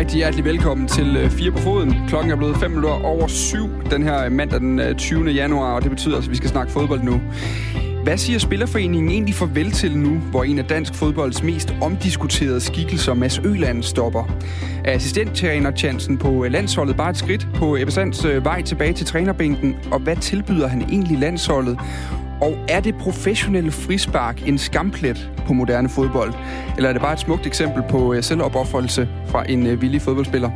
Rigtig hjertelig velkommen til øh, 4 på foden. Klokken er blevet 5 minutter over 7 den her øh, mandag den øh, 20. Januar, og det betyder altså, at vi skal snakke fodbold nu. Hvad siger Spillerforeningen egentlig farvel til nu, hvor en af dansk fodbolds mest omdiskuterede skikkelser, Mads Øland, stopper? Er assistenttræner chancen på landsholdet bare et skridt på Ebbe vej tilbage til trænerbænken? Og hvad tilbyder han egentlig landsholdet? Og er det professionelle frispark en skamplet på moderne fodbold? Eller er det bare et smukt eksempel på øh, selvopoffrelse fra en øh, villig fodboldspiller?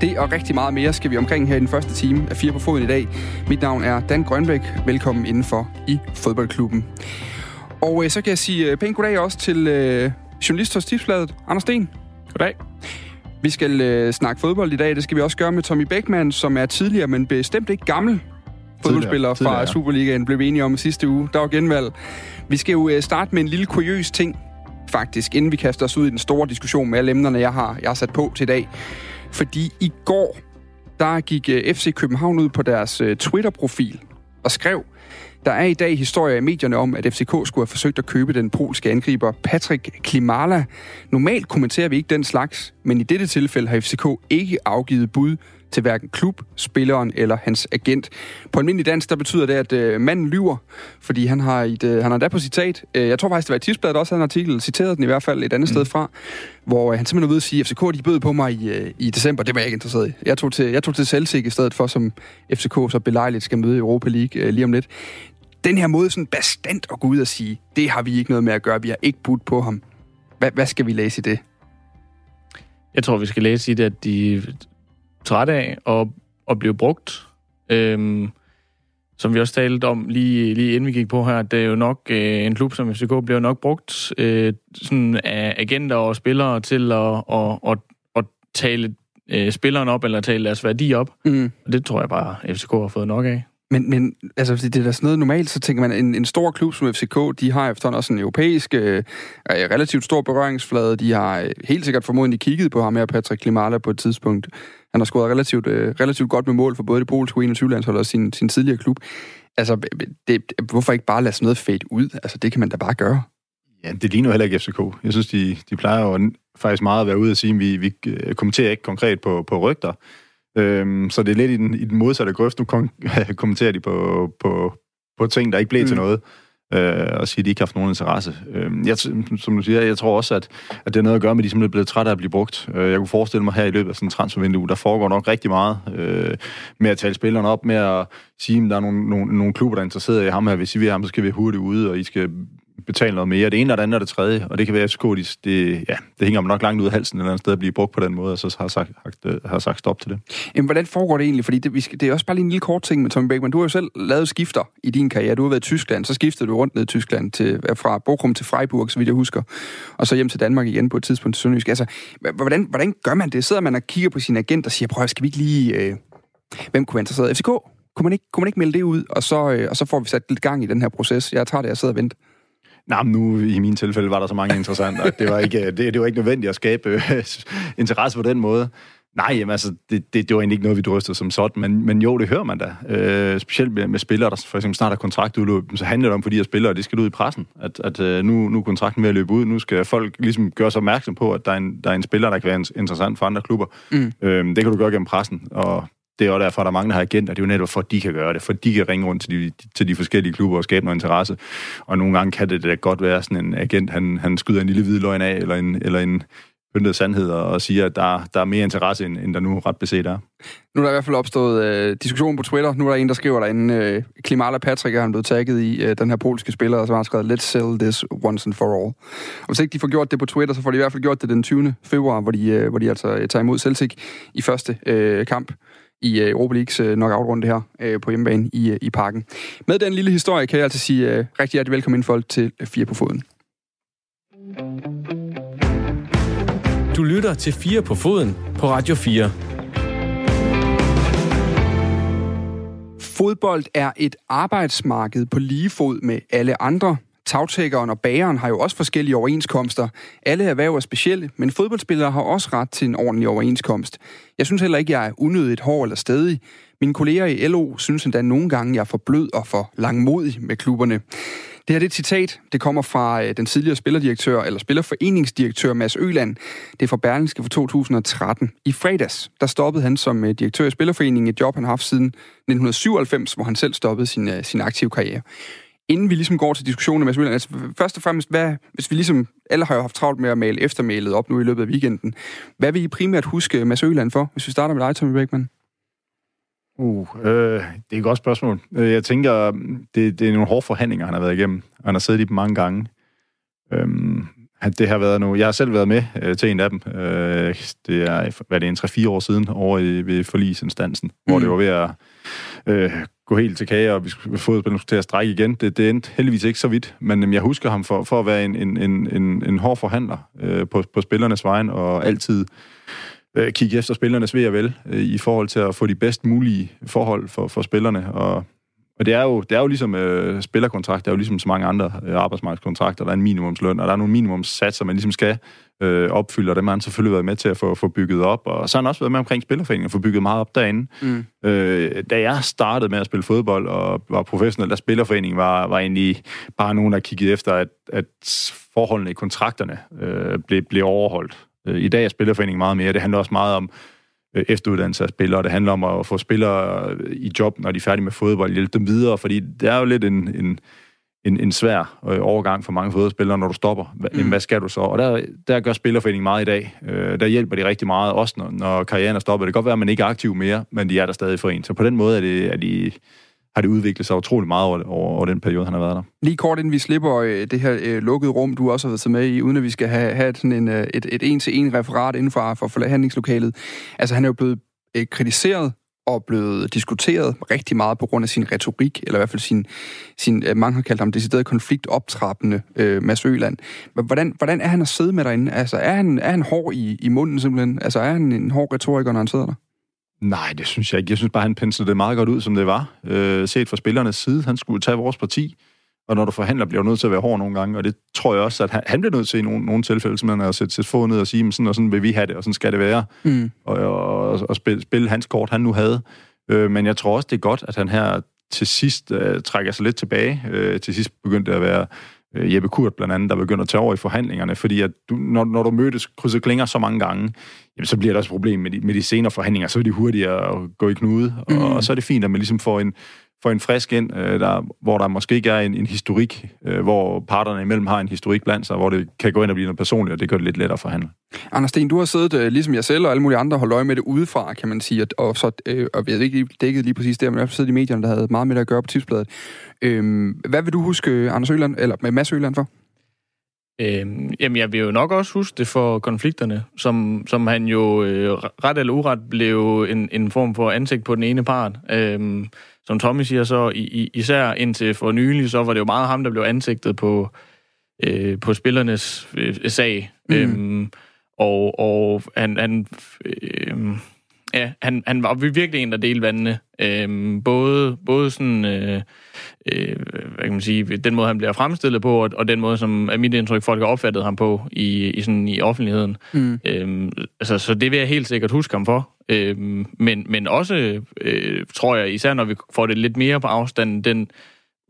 Det og rigtig meget mere skal vi omkring her i den første time af Fire på Foden i dag. Mit navn er Dan Grønbæk. Velkommen indenfor i fodboldklubben. Og øh, så kan jeg sige pænt goddag også til øh, journalist hos Tipsbladet, Anders Sten. Goddag. Vi skal øh, snakke fodbold i dag. Det skal vi også gøre med Tommy Beckmann, som er tidligere, men bestemt ikke gammel fodboldspillere fra ja. Superligaen blev vi enige om sidste uge. Der var genvalg. Vi skal jo øh, starte med en lille kuriøs ting, faktisk, inden vi kaster os ud i den store diskussion med alle emnerne, jeg har, jeg har sat på til i dag. Fordi i går, der gik øh, FC København ud på deres øh, Twitter-profil og skrev, der er i dag historier i medierne om, at FCK skulle have forsøgt at købe den polske angriber Patrick Klimala. Normalt kommenterer vi ikke den slags, men i dette tilfælde har FCK ikke afgivet bud til hverken klub, spilleren eller hans agent. På almindelig dansk, der betyder det, at øh, manden lyver, fordi han har, et, øh, han har der på citat, øh, jeg tror faktisk, det var i Tipsbladet også, han en artikel, citeret den i hvert fald et andet mm. sted fra, hvor øh, han simpelthen er ude at sige, at FCK de bød på mig i, øh, i december, det var jeg ikke interesseret i. Jeg tog til, jeg tog til Celtic i stedet for, som FCK så belejligt skal møde i Europa League øh, lige om lidt. Den her måde sådan bestandt at gå ud og sige, det har vi ikke noget med at gøre, vi har ikke budt på ham. Hvad, hvad skal vi læse i det? Jeg tror, vi skal læse i det, at de træt af at, at blive brugt. Øhm, som vi også talte om lige, lige inden vi gik på her, det er jo nok øh, en klub som FCK bliver nok brugt øh, sådan af agenter og spillere til at, at, at, at tale øh, spilleren op eller tale deres værdi op. Mm. Og det tror jeg bare, FCK har fået nok af. Men, men altså, det er da sådan noget normalt, så tænker man, en, en stor klub som FCK, de har efterhånden også en europæisk, øh, relativt stor berøringsflade. De har øh, helt sikkert formodentlig kigget på ham her, Patrick Klimala, på et tidspunkt. Han har scoret relativt, øh, relativt godt med mål for både det polske 21-landshold og sin, sin tidligere klub. Altså, det, hvorfor ikke bare lade sådan noget fade ud? Altså, det kan man da bare gøre. Ja, det ligner heller ikke FCK. Jeg synes, de, de plejer jo faktisk meget at være ude og sige, at vi, vi øh, kommenterer ikke konkret på, på rygter. Øhm, så det er lidt i den, i den modsatte grøft. Nu kom, kommenterer de på, på, på ting, der ikke blev mm. til noget øh, og sige, at de ikke har haft nogen interesse. Øh, jeg, som du siger, jeg tror også, at, at det er noget at gøre med, at de simpelthen er blevet trætte af at blive brugt. Øh, jeg kunne forestille mig her i løbet af sådan en transfervindue, der foregår nok rigtig meget øh, med at tale spillerne op, med at sige, at der er nogle, nogle, nogle klubber, der er interesseret i ham her. Hvis I vil ham, så skal vi hurtigt ud, og I skal betale noget mere. Det ene og det andet og det tredje, og det kan være, FCK, det, det, ja, det hænger nok langt ud af halsen eller andet sted at blive brugt på den måde, og så har sagt, øh, har sagt stop til det. Jamen, hvordan foregår det egentlig? Fordi det, vi skal, det er også bare lige en lille kort ting med Tommy Beckmann. Du har jo selv lavet skifter i din karriere. Du har været i Tyskland, så skiftede du rundt ned i Tyskland til, fra Bochum til Freiburg, så vidt jeg husker, og så hjem til Danmark igen på et tidspunkt til Sønderjysk. Altså, hvordan, hvordan gør man det? Sidder man og kigger på sin agent og siger, prøv, skal vi ikke lige... Øh, hvem kunne være interesseret? FCK? Kunne man ikke, kunne man ikke melde det ud, og så, øh, og så får vi sat lidt gang i den her proces? Jeg tager det, jeg sidder og venter. Nej, nu i min tilfælde var der så mange interessante, at det var ikke, det, det var ikke nødvendigt at skabe øh, interesse på den måde. Nej, jamen, altså, det, det, det var egentlig ikke noget, vi drøftede som sådan, men, men jo, det hører man da. Øh, specielt med, med spillere, der for eksempel snart har kontrakt udløb, så handler det om for de spillere, det skal ud i pressen, at, at øh, nu, nu er kontrakten ved at løbe ud, nu skal folk ligesom gøre sig opmærksom på, at der er en, der er en spiller, der kan være interessant for andre klubber. Mm. Øh, det kan du gøre gennem pressen, og det er også derfor, at der er mange, der har agenter. Det er jo netop for, at de kan gøre det. For de kan ringe rundt til de, til de forskellige klubber og skabe noget interesse. Og nogle gange kan det da godt være sådan en agent, han, han skyder en lille hvid løgn af, eller en, eller en pyntet sandhed og siger, at der, der er mere interesse, end, end der nu ret beset er. Nu er der i hvert fald opstået øh, diskussion på Twitter. Nu er der en, der skriver derinde, øh, Klimala Patrick er han blevet tagget i øh, den her polske spiller, så har skrevet, let's sell this once and for all. Og hvis ikke de får gjort det på Twitter, så får de i hvert fald gjort det den 20. februar, hvor de, øh, hvor de altså øh, tager imod Celtic i første øh, kamp i øh, Europa Leagues øh, knockout-runde her øh, på hjemmebane i, i parken. Med den lille historie kan jeg altså sige rigtig hjertelig velkommen folk til Fire på Foden. Du lytter til Fire på Foden på Radio 4. Fodbold er et arbejdsmarked på lige fod med alle andre. Tagtækkeren og bageren har jo også forskellige overenskomster. Alle erhverv er specielle, men fodboldspillere har også ret til en ordentlig overenskomst. Jeg synes heller ikke, jeg er unødigt hård eller stedig. Mine kolleger i LO synes endda nogle gange, jeg er for blød og for langmodig med klubberne. Det her det er et citat. Det kommer fra øh, den tidligere spillerdirektør, eller spillerforeningsdirektør Mads Øland. Det er fra Berlingske for 2013. I fredags, der stoppede han som øh, direktør i Spillerforeningen, et job han har haft siden 1997, hvor han selv stoppede sin, øh, sin aktive karriere. Inden vi ligesom går til diskussionen med Mads altså først og fremmest, hvad, hvis vi ligesom, alle har jo haft travlt med at male eftermælet op nu i løbet af weekenden, hvad vil I primært huske Mads Øland for, hvis vi starter med dig, Tommy Beckmann? Uh, øh, det er et godt spørgsmål. Øh, jeg tænker, det, det er nogle hårde forhandlinger, han har været igennem. Han har siddet i dem mange gange. Øhm, det har været nu. Jeg har selv været med øh, til en af dem. Øh, det er, hvad det er, en 3-4 år siden over i, ved forlisinstansen, mm. hvor det var ved at øh, gå helt til kage, og vi skulle fodboldspillerne skulle til at strække igen. Det, det endte heldigvis ikke så vidt, men øhm, jeg husker ham for, for at være en, en, en, en, en hård forhandler øh, på, på spillernes vejen, og altid øh, kigge efter spillernes ved og vel, øh, i forhold til at få de bedst mulige forhold for, for spillerne. Og, og det er jo, det er jo ligesom øh, spillerkontrakt, det er jo ligesom så mange andre øh, arbejdsmarkedskontrakter, der er en minimumsløn, og der er nogle minimumssatser, man ligesom skal øh, opfylde, og dem har han selvfølgelig været med til at få, få bygget op. Og så har han også været med omkring spillerforeningen og få bygget meget op derinde. Mm. Øh, da jeg startede med at spille fodbold og var professionel, der spillerforeningen var, var egentlig bare nogen, der kiggede efter, at, at forholdene i kontrakterne øh, blev, blev overholdt. Øh, I dag er spillerforeningen meget mere. Det handler også meget om efteruddannelse af spillere. Det handler om at få spillere øh, i job, når de er færdige med fodbold, hjælpe dem videre, fordi det er jo lidt en, en, en, en svær overgang for mange fodboldspillere, når du stopper. Mm. Hvad skal du så? Og der, der gør Spillerforeningen meget i dag. Der hjælper de rigtig meget, også når, når karrieren er stoppet. Det kan godt være, at man ikke er aktiv mere, men de er der stadig for en. Så på den måde er, det, er de har det udviklet sig utrolig meget over, over, over den periode, han har været der. Lige kort inden vi slipper øh, det her øh, lukkede rum, du også har været med i, uden at vi skal have, have sådan en, øh, et, et en-til-en referat inden for, for forhandlingslokalet. Altså han er jo blevet øh, kritiseret og blevet diskuteret rigtig meget på grund af sin retorik, eller i hvert fald sin, sin øh, mange har kaldt ham decideret konfliktoptrappende øh, Mads Øland. Hvordan, hvordan er han at sidde med derinde? Altså er han, er han hård i, i munden simpelthen? Altså er han en hård retoriker, når han sidder der? Nej, det synes jeg ikke. Jeg synes bare, han penslede det meget godt ud, som det var. Øh, set fra spillernes side. Han skulle tage vores parti. Og når du forhandler, bliver du nødt til at være hård nogle gange. Og det tror jeg også, at han, han bliver nødt til i nogle, nogle tilfælde, simpelthen at sætte sit fod ned og sige, sådan og sådan vil vi have det, og sådan skal det være. Mm. Og, og, og spille, spille hans kort, han nu havde. Øh, men jeg tror også, det er godt, at han her til sidst øh, trækker sig lidt tilbage. Øh, til sidst begyndte at være øh, Jeppe Kurt blandt andet, der begynder at tage over i forhandlingerne, fordi at du, når, når du mødes krydset klinger så mange gange, jamen, så bliver der også et problem med de, med de senere forhandlinger, så er de hurtigere at gå i knude, mm. og, og så er det fint, at man ligesom får en, får en frisk ind, øh, der, hvor der måske ikke er en, en historik, øh, hvor parterne imellem har en historik blandt sig, hvor det kan gå ind og blive noget personligt, og det gør det lidt lettere at forhandle. Anders Sten, du har siddet, øh, ligesom jeg selv og alle mulige andre, holdt øje med det udefra, kan man sige, og, så, øh, og jeg ved ikke dækket lige præcis der, men jeg har siddet i medierne, der havde meget med det at gøre på tipsbladet. Øh, hvad vil du huske Anders Øland, eller med Mads Øland for? Øhm, jamen, jeg vil jo nok også huske det for konflikterne, som, som han jo øh, ret eller uret blev en, en form for ansigt på den ene part. Øhm, som Tommy siger så, i, i, især indtil for nylig, så var det jo meget ham, der blev ansigtet på, øh, på spillernes øh, sag. Mm. Øhm, og og han, han øh, Ja, han, han var virkelig en, der delte vandene. Øhm, både, både sådan, øh, øh, hvad kan man sige, den måde, han bliver fremstillet på, og, og den måde, som er mit indtryk, folk har opfattet ham på i, i, sådan, i offentligheden. Mm. Øhm, altså, så det vil jeg helt sikkert huske ham for. Øh, men, men også, øh, tror jeg, især når vi får det lidt mere på afstand, den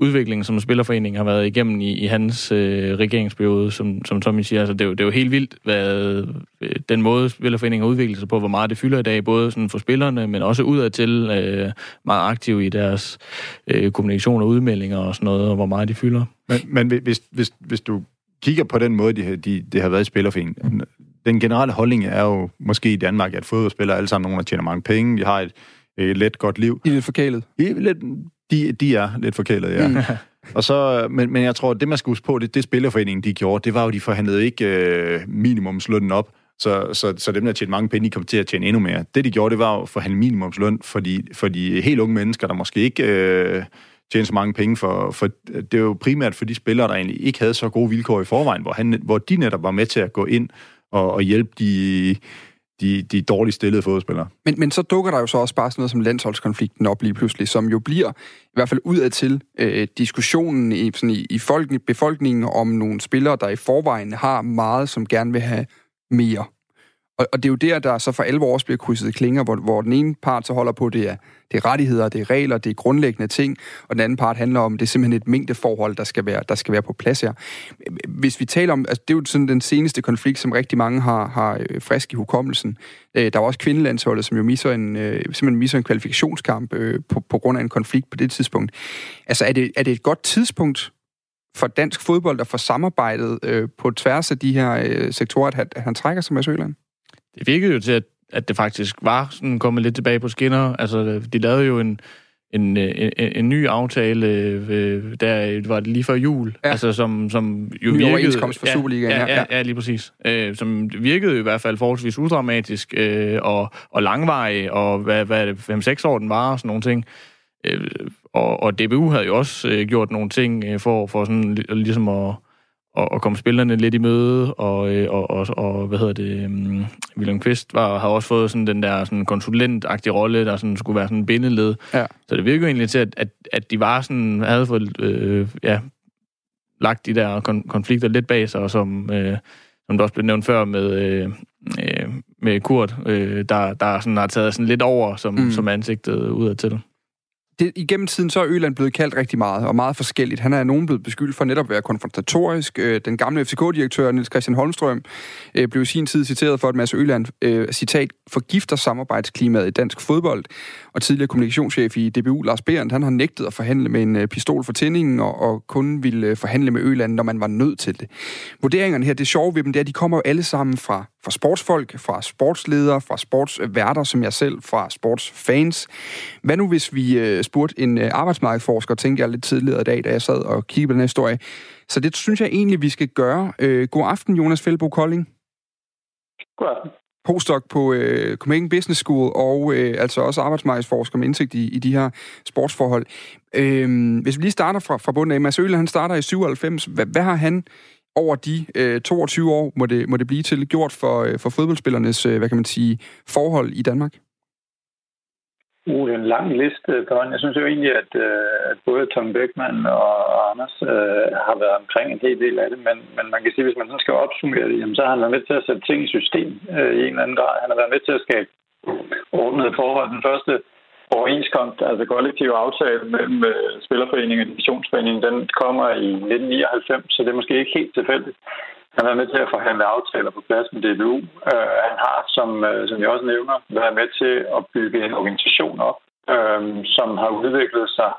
udvikling, som Spillerforeningen har været igennem i, i hans øh, regeringsperiode, som, som Tommy siger. Altså, det, er jo, det er jo helt vildt, hvad øh, den måde, Spillerforeningen har udviklet sig på, hvor meget det fylder i dag, både sådan for spillerne, men også udadtil øh, meget aktiv i deres øh, kommunikation og udmeldinger og sådan noget, og hvor meget de fylder. Men, men hvis, hvis, hvis du kigger på den måde, de, de, har været i Spillerforeningen, den generelle holdning er jo måske i Danmark, at fodboldspillere alle sammen nogen, der tjener mange penge, de har et, et let, godt liv. I er lidt forkælet. Er lidt, de, de er lidt forkælet, ja. Mm. Og så, men, men jeg tror, at det, man skal huske på, det, det Spillerforeningen, de gjorde, det var jo, de forhandlede ikke øh, minimumslønnen op, så, så, så dem, der tjente mange penge, de kom til at tjene endnu mere. Det, de gjorde, det var jo at forhandle minimumsløn for de, for de helt unge mennesker, der måske ikke øh, tjente så mange penge. For, for det er jo primært for de spillere, der egentlig ikke havde så gode vilkår i forvejen, hvor, han, hvor de netop var med til at gå ind og, og hjælpe de de, de dårligt stillede fodspillere. Men, men så dukker der jo så også bare sådan noget som landsholdskonflikten op lige pludselig, som jo bliver, i hvert fald udadtil, øh, diskussionen i, sådan i, i folk, befolkningen om nogle spillere, der i forvejen har meget, som gerne vil have mere. Og, og det er jo der, der så for alvor også bliver krydset klinger, hvor, hvor den ene part så holder på, det er, det er rettigheder, det er regler, det er grundlæggende ting, og den anden part handler om, det er simpelthen et mængdeforhold, der skal være, der skal være på plads her. Hvis vi taler om, altså det er jo sådan den seneste konflikt, som rigtig mange har, har øh, frisk i hukommelsen. Øh, der var også kvindelandsholdet, som jo misser en, øh, simpelthen misser en kvalifikationskamp på, på grund af en konflikt på det tidspunkt. Altså er det, er det et godt tidspunkt for dansk fodbold at få samarbejdet øh, på tværs af de her øh, sektorer, at, at han trækker sig med Søland? Det virkede jo til, at, at det faktisk var sådan kommet lidt tilbage på skinner. Altså, de lavede jo en, en, en, en ny aftale, øh, der var det lige før jul, ja. altså som, som jo ny virkede... overenskomst for ja, Superligaen, ja, ja, ja, ja, lige præcis. Øh, som virkede i hvert fald forholdsvis udramatisk øh, og, og langvarig, og hvad, hvad det, 5-6 år den var og sådan nogle ting. Øh, og, og DBU havde jo også øh, gjort nogle ting øh, for, for sådan ligesom at og, og komme spillerne lidt i møde, og, øh, og, og, og hvad hedder det, um, William Kvist var, har også fået sådan den der sådan konsulentagtige rolle, der sådan skulle være sådan en bindeled. Ja. Så det virker egentlig til, at, at, at de var sådan, havde fået, øh, ja, lagt de der kon- konflikter lidt bag sig, og som, øh, som der også blev nævnt før med, øh, øh, med Kurt, øh, der, der sådan har taget sådan lidt over som, mm. som ansigtet udad til det, igennem tiden så er Øland blevet kaldt rigtig meget, og meget forskelligt. Han er nogen blevet beskyldt for netop at være konfrontatorisk. Øh, den gamle FCK-direktør, Niels Christian Holmstrøm, øh, blev i sin tid citeret for, at Mads Øland, øh, citat, forgifter samarbejdsklimaet i dansk fodbold. Og tidligere kommunikationschef i DBU, Lars Berendt, han har nægtet at forhandle med en øh, pistol for tændingen, og, og kun ville øh, forhandle med Øland, når man var nødt til det. Vurderingerne her, det sjove ved dem, det er, at de kommer jo alle sammen fra fra sportsfolk, fra sportsledere, fra sportsværter, som jeg selv, fra sportsfans. Hvad nu, hvis vi øh, spurgte en øh, arbejdsmarkedsforsker, tænkte jeg lidt tidligere i dag, da jeg sad og kiggede på den her historie. Så det synes jeg egentlig, vi skal gøre. Øh, god aften, Jonas Feldbo Kolding. God aften. Postdoc på øh, Copenhagen Business School, og øh, altså også arbejdsmarkedsforsker med indsigt i, i de her sportsforhold. Øh, hvis vi lige starter fra, fra bunden af, Mads Øhle, han starter i 97. Hvad, hvad har han over de øh, 22 år, må det, må det blive til, gjort for, øh, for fodboldspillernes, øh, hvad kan man sige, forhold i Danmark? Uh, det er en lang liste, Don. Jeg synes jo egentlig, at, øh, at både Tom Beckmann og Anders øh, har været omkring en hel del af det, men, men man kan sige, at hvis man sådan skal opsummere det, jamen, så har han været med til at sætte ting i system øh, i en eller anden grad. Han har været med til at skabe ordnede forhold. Den første overenskomst, altså kollektiv aftale mellem øh, Spillerforeningen og Divisionsforeningen, den kommer i 1999, så det er måske ikke helt tilfældigt. Han har været med til at forhandle aftaler på plads med DBU. Uh, øh, han har, som, uh, som jeg også nævner, været med til at bygge en organisation op, uh, som har udviklet sig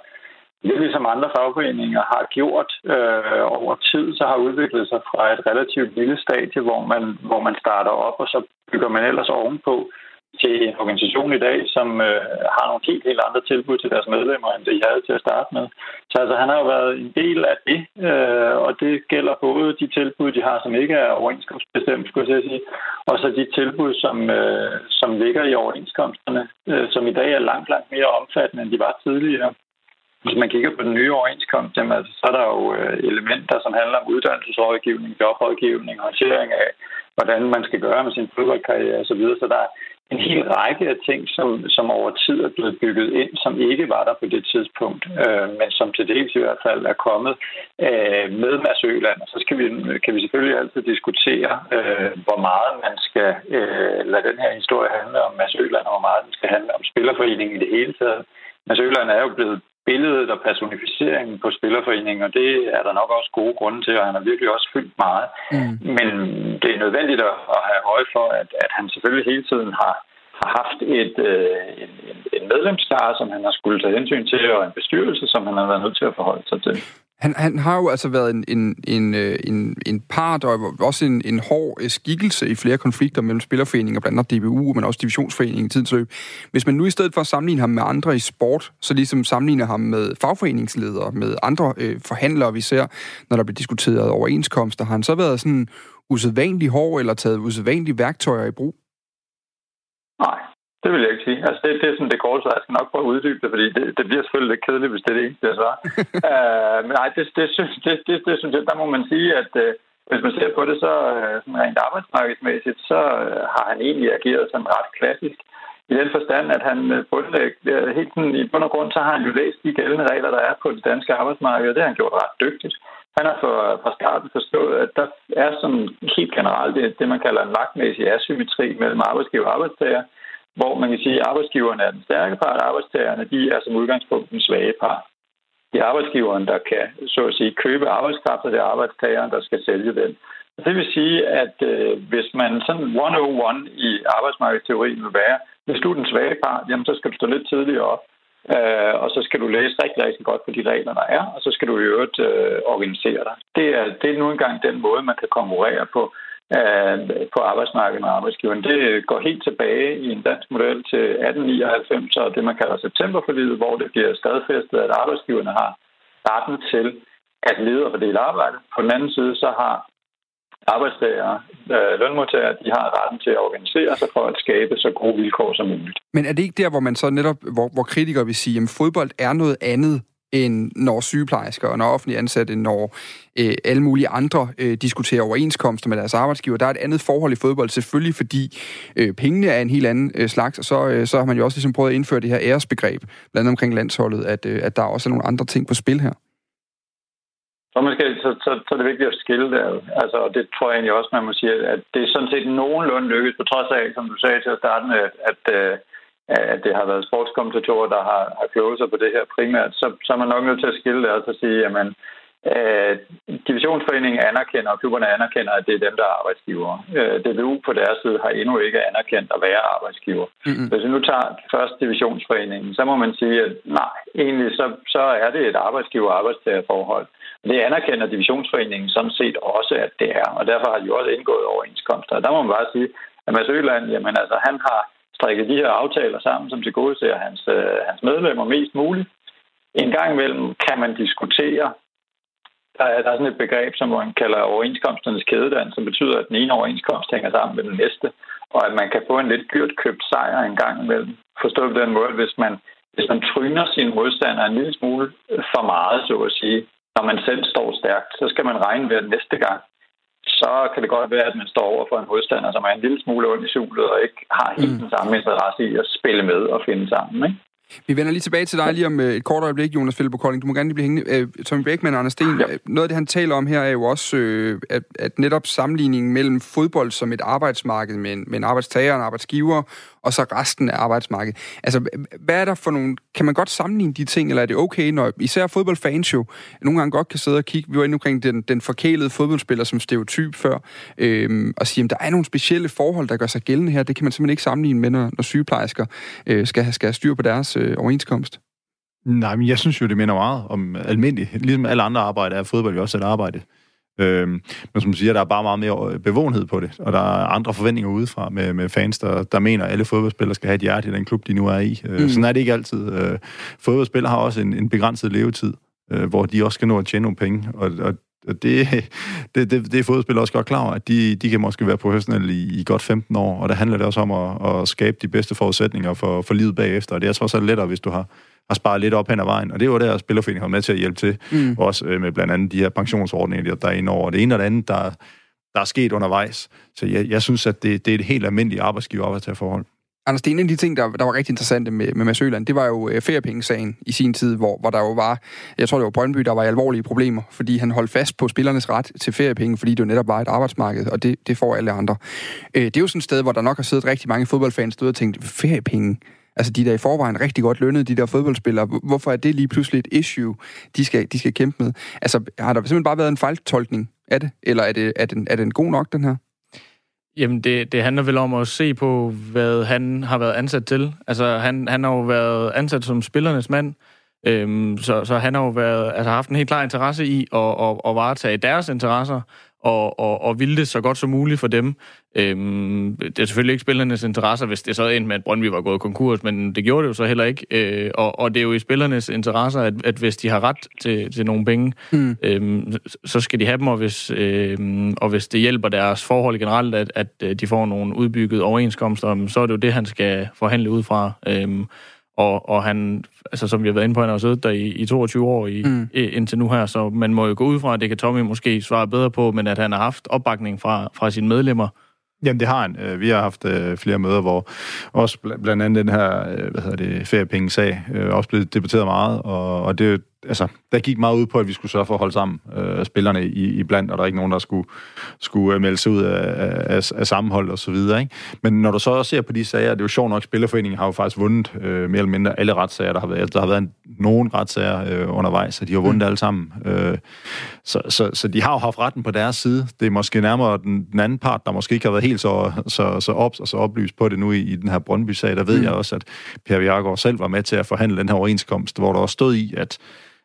lidt ligesom andre fagforeninger har gjort uh, over tid, så har udviklet sig fra et relativt lille stadie, hvor man, hvor man starter op, og så bygger man ellers ovenpå til en organisation i dag, som øh, har nogle helt, helt andre tilbud til deres medlemmer, end det de havde til at starte med. Så altså, han har jo været en del af det, øh, og det gælder både de tilbud, de har, som ikke er overenskomstbestemt, skulle jeg sige, og så de tilbud, som, øh, som ligger i overenskomsterne, øh, som i dag er langt, langt mere omfattende, end de var tidligere. Hvis man kigger på den nye overenskomst, jamen, altså, så er der jo øh, elementer, som handler om uddannelsesrådgivning, jobrådgivning, håndtering af, hvordan man skal gøre med sin fodboldkarriere osv. Så der en hel række af ting, som, som over tid er blevet bygget ind, som ikke var der på det tidspunkt, øh, men som til dels i hvert fald er kommet øh, med Mads Øland. Så skal vi, kan vi selvfølgelig altid diskutere, øh, hvor meget man skal øh, lade den her historie handle om Mads Øland, og hvor meget den skal handle om Spillerforeningen i det hele taget. Mads Øland er jo blevet billedet og personificeringen på Spillerforeningen, og det er der nok også gode grunde til, og han har virkelig også fyldt meget. Mm. Men det er nødvendigt at, have øje for, at, at han selvfølgelig hele tiden har, har haft et, øh, en, en medlemskare, som han har skulle tage hensyn til, og en bestyrelse, som han har været nødt til at forholde sig til. Han, han har jo altså været en, en, en, øh, en, en part og også en, en hård øh, skikkelse i flere konflikter mellem spillerforeninger, blandt andet DBU, men også divisionsforeningen i tidens løb. Hvis man nu i stedet for at sammenligne ham med andre i sport, så ligesom sammenligner ham med fagforeningsledere, med andre øh, forhandlere, vi ser, når der bliver diskuteret overenskomster, har han så været sådan usædvanlig hård eller taget usædvanlige værktøjer i brug? Nej, det vil jeg ikke sige. Altså, det, det er sådan det korte, så jeg skal nok prøve at uddybe det, fordi det, det bliver selvfølgelig lidt kedeligt, hvis det er det eneste, jeg svarer. uh, men nej, det, det, det, det, det, synes jeg, der må man sige, at uh, hvis man ser på det, så uh, sådan rent arbejdsmarkedsmæssigt, så uh, har han egentlig ageret sådan ret klassisk. I den forstand, at han bundlæg, helt sådan, i bund og grund, så har han jo læst de gældende regler, der er på det danske arbejdsmarked, og det har han gjort ret dygtigt han har fra starten forstået, at der er sådan helt generelt det, det man kalder en magtmæssig asymmetri mellem arbejdsgiver og arbejdstager, hvor man kan sige, at arbejdsgiverne er den stærke part, og arbejdstagerne de er som udgangspunkt den svage part. Det er arbejdsgiveren, der kan så at sige, købe arbejdskraft, og det er arbejdstageren, der skal sælge den. Det vil sige, at øh, hvis man sådan 101 i arbejdsmarkedsteorien vil være, hvis du er den svage part, jamen så skal du stå lidt tidligere op, øh, og så skal du læse rigtig, rigtig godt på de regler, der er, og så skal du i øvrigt øh, organisere dig. Det er, det er nu engang den måde, man kan konkurrere på øh, på arbejdsmarkedet med arbejdsgiveren. Det går helt tilbage i en dansk model til 1899, og det man kalder septemberforlidet, hvor det bliver stadfæstet, at arbejdsgiverne har retten til at lede og fordele arbejde. På den anden side, så har arbejdstagere, øh, lønmodtagere, de har retten til at organisere sig for at skabe så gode vilkår som muligt. Men er det ikke der, hvor man så netop, hvor, hvor kritikere vil sige, at fodbold er noget andet end når sygeplejersker og når offentlige ansatte, når øh, alle mulige andre øh, diskuterer overenskomster med deres arbejdsgiver. Der er et andet forhold i fodbold, selvfølgelig fordi øh, pengene er en helt anden øh, slags, og så, øh, så har man jo også ligesom prøvet at indføre det her æresbegreb, blandt andet omkring landsholdet, at, øh, at der også er nogle andre ting på spil her. Så, man skal, så, så, så er det vigtigt at skille det. Altså, og det tror jeg egentlig også, man må sige, at det er sådan set nogenlunde lykkes, på trods af, som du sagde til at starte med, at, at, øh, at det har været sportskommentatorer, der har, har kloget sig på det her primært, så, så er man nok nødt til at skille det og så sige, at man, øh, divisionsforeningen anerkender, og klubberne anerkender, at det er dem, der er arbejdsgiver. Øh, DBU på deres side har endnu ikke anerkendt at være arbejdsgiver. Mm-hmm. Hvis vi nu tager først divisionsforeningen, så må man sige, at nej, egentlig så, så er det et arbejdsgiver-arbejdstagerforhold. Det anerkender divisionsforeningen sådan set også, at det er, og derfor har de også indgået overenskomster. Og der må man bare sige, at Mads Øland, jamen altså, han har strikket de her aftaler sammen, som til gode ser hans, øh, hans medlemmer mest muligt. En gang imellem kan man diskutere, der er, der er sådan et begreb, som man kalder overenskomsternes kædedans, som betyder, at den ene overenskomst hænger sammen med den næste, og at man kan få en lidt dyrt købt sejr en gang imellem. Forstået på den måde, hvis man, hvis man tryner sin modstander en lille smule for meget, så at sige, når man selv står stærkt, så skal man regne ved, at næste gang, så kan det godt være, at man står over for en modstander, som er en lille smule ond i sulet og ikke har helt mm. den samme interesse i at spille med og finde sammen. Ikke? Vi vender lige tilbage til dig lige om øh, et kort øjeblik, Jonas Philip Kolding. Du må gerne lige blive hængende. Øh, Tommy Beckmann og Anders Sten, ja. Øh, noget af det, han taler om her, er jo også, at, at netop sammenligningen mellem fodbold som et arbejdsmarked med en, med en arbejdstager og en arbejdsgiver, og så resten af arbejdsmarkedet. Altså, hvad er der for nogle... Kan man godt sammenligne de ting, eller er det okay, når især fodboldfans jo nogle gange godt kan sidde og kigge... Vi var inde omkring den, den forkælede fodboldspiller som stereotyp før, øhm, og sige, at der er nogle specielle forhold, der gør sig gældende her. Det kan man simpelthen ikke sammenligne med, når, når sygeplejersker øh, skal, have, skal have styr på deres øh, overenskomst. Nej, men jeg synes jo, det minder meget om almindeligt. Ligesom alle andre arbejde er fodbold jo også et arbejde. Øhm, men som siger, der er bare meget mere bevågenhed på det, og der er andre forventninger udefra med, med fans, der, der mener, at alle fodboldspillere skal have et hjerte i den klub, de nu er i. Øh, mm. Sådan er det ikke altid. Øh, fodboldspillere har også en, en begrænset levetid, øh, hvor de også skal nå at tjene nogle penge, og, og det, det, det, det er fodboldspillere også godt klar over, at de, de kan måske være professionelle i, i godt 15 år, og der handler det også om at, at skabe de bedste forudsætninger for, for livet bagefter, og det er trods alt lettere, hvis du har har sparet lidt op hen ad vejen, og det var der, Spillerforeningen har med til at hjælpe til, mm. også øh, med blandt andet de her pensionsordninger, der er inde over. Det ene og det andet, der, der er sket undervejs. Så jeg, jeg synes, at det, det er et helt almindeligt arbejdsgiver-arbejdstagerforhold. Anders, det er en af de ting, der, der var rigtig interessante med, med Mads Øland, det var jo øh, feriepengesagen i sin tid, hvor, hvor der jo var, jeg tror det var Brøndby, der var alvorlige problemer, fordi han holdt fast på spillernes ret til feriepenge, fordi det jo netop var et arbejdsmarked, og det, det får alle andre. Øh, det er jo sådan et sted, hvor der nok har siddet rigtig mange fodboldfans, der og tænkt, feriepenge, Altså, de der i forvejen rigtig godt lønnede, de der fodboldspillere, hvorfor er det lige pludselig et issue, de skal, de skal kæmpe med? Altså, har der simpelthen bare været en fejltolkning af det, eller er, det, er, den, er den god nok, den her? Jamen, det, det handler vel om at se på, hvad han har været ansat til. Altså, han, han har jo været ansat som spillernes mand, øhm, så, så han har jo været, altså, haft en helt klar interesse i at, at, at varetage deres interesser, og, og, og ville det så godt som muligt for dem. Øhm, det er selvfølgelig ikke spillernes interesser, hvis det så endte med, at Brøndby var gået konkurs, men det gjorde det jo så heller ikke. Øh, og, og det er jo i spillernes interesser, at, at hvis de har ret til, til nogle penge, mm. øhm, så skal de have dem, og hvis, øhm, og hvis det hjælper deres forhold generelt, at, at øh, de får nogle udbygget overenskomster, så er det jo det, han skal forhandle ud fra. Øhm, og, og han, altså som vi har været inde på, han har siddet der i, i 22 år i, mm. indtil nu her, så man må jo gå ud fra, at det kan Tommy måske svare bedre på, men at han har haft opbakning fra, fra sine medlemmer. Jamen, det har han. Øh, vi har haft øh, flere møder, hvor også blandt andet den her, øh, hvad hedder det, feriepenge-sag, også blevet debatteret meget, og, og det, altså, der gik meget ud på, at vi skulle sørge for at holde sammen øh, spillerne i, i blandt, og der er ikke nogen, der skulle, skulle øh, melde sig ud af, af, af sammenhold og så videre. Ikke? Men når du så også ser på de sager, det er jo sjovt nok, Spillerforeningen har jo faktisk vundet øh, mere eller mindre alle retssager, der har været. Der har været nogen retssager øh, undervejs, så de har vundet mm. alle sammen. Øh, så, så, så de har jo haft retten på deres side. Det er måske nærmere den, den anden part, der måske ikke har været helt så, så, så ops og så oplyst på det nu i, i den her Brøndby-sag. Der ved mm. jeg også, at Per Jakob selv var med til at forhandle den her overenskomst, hvor der også stod i, at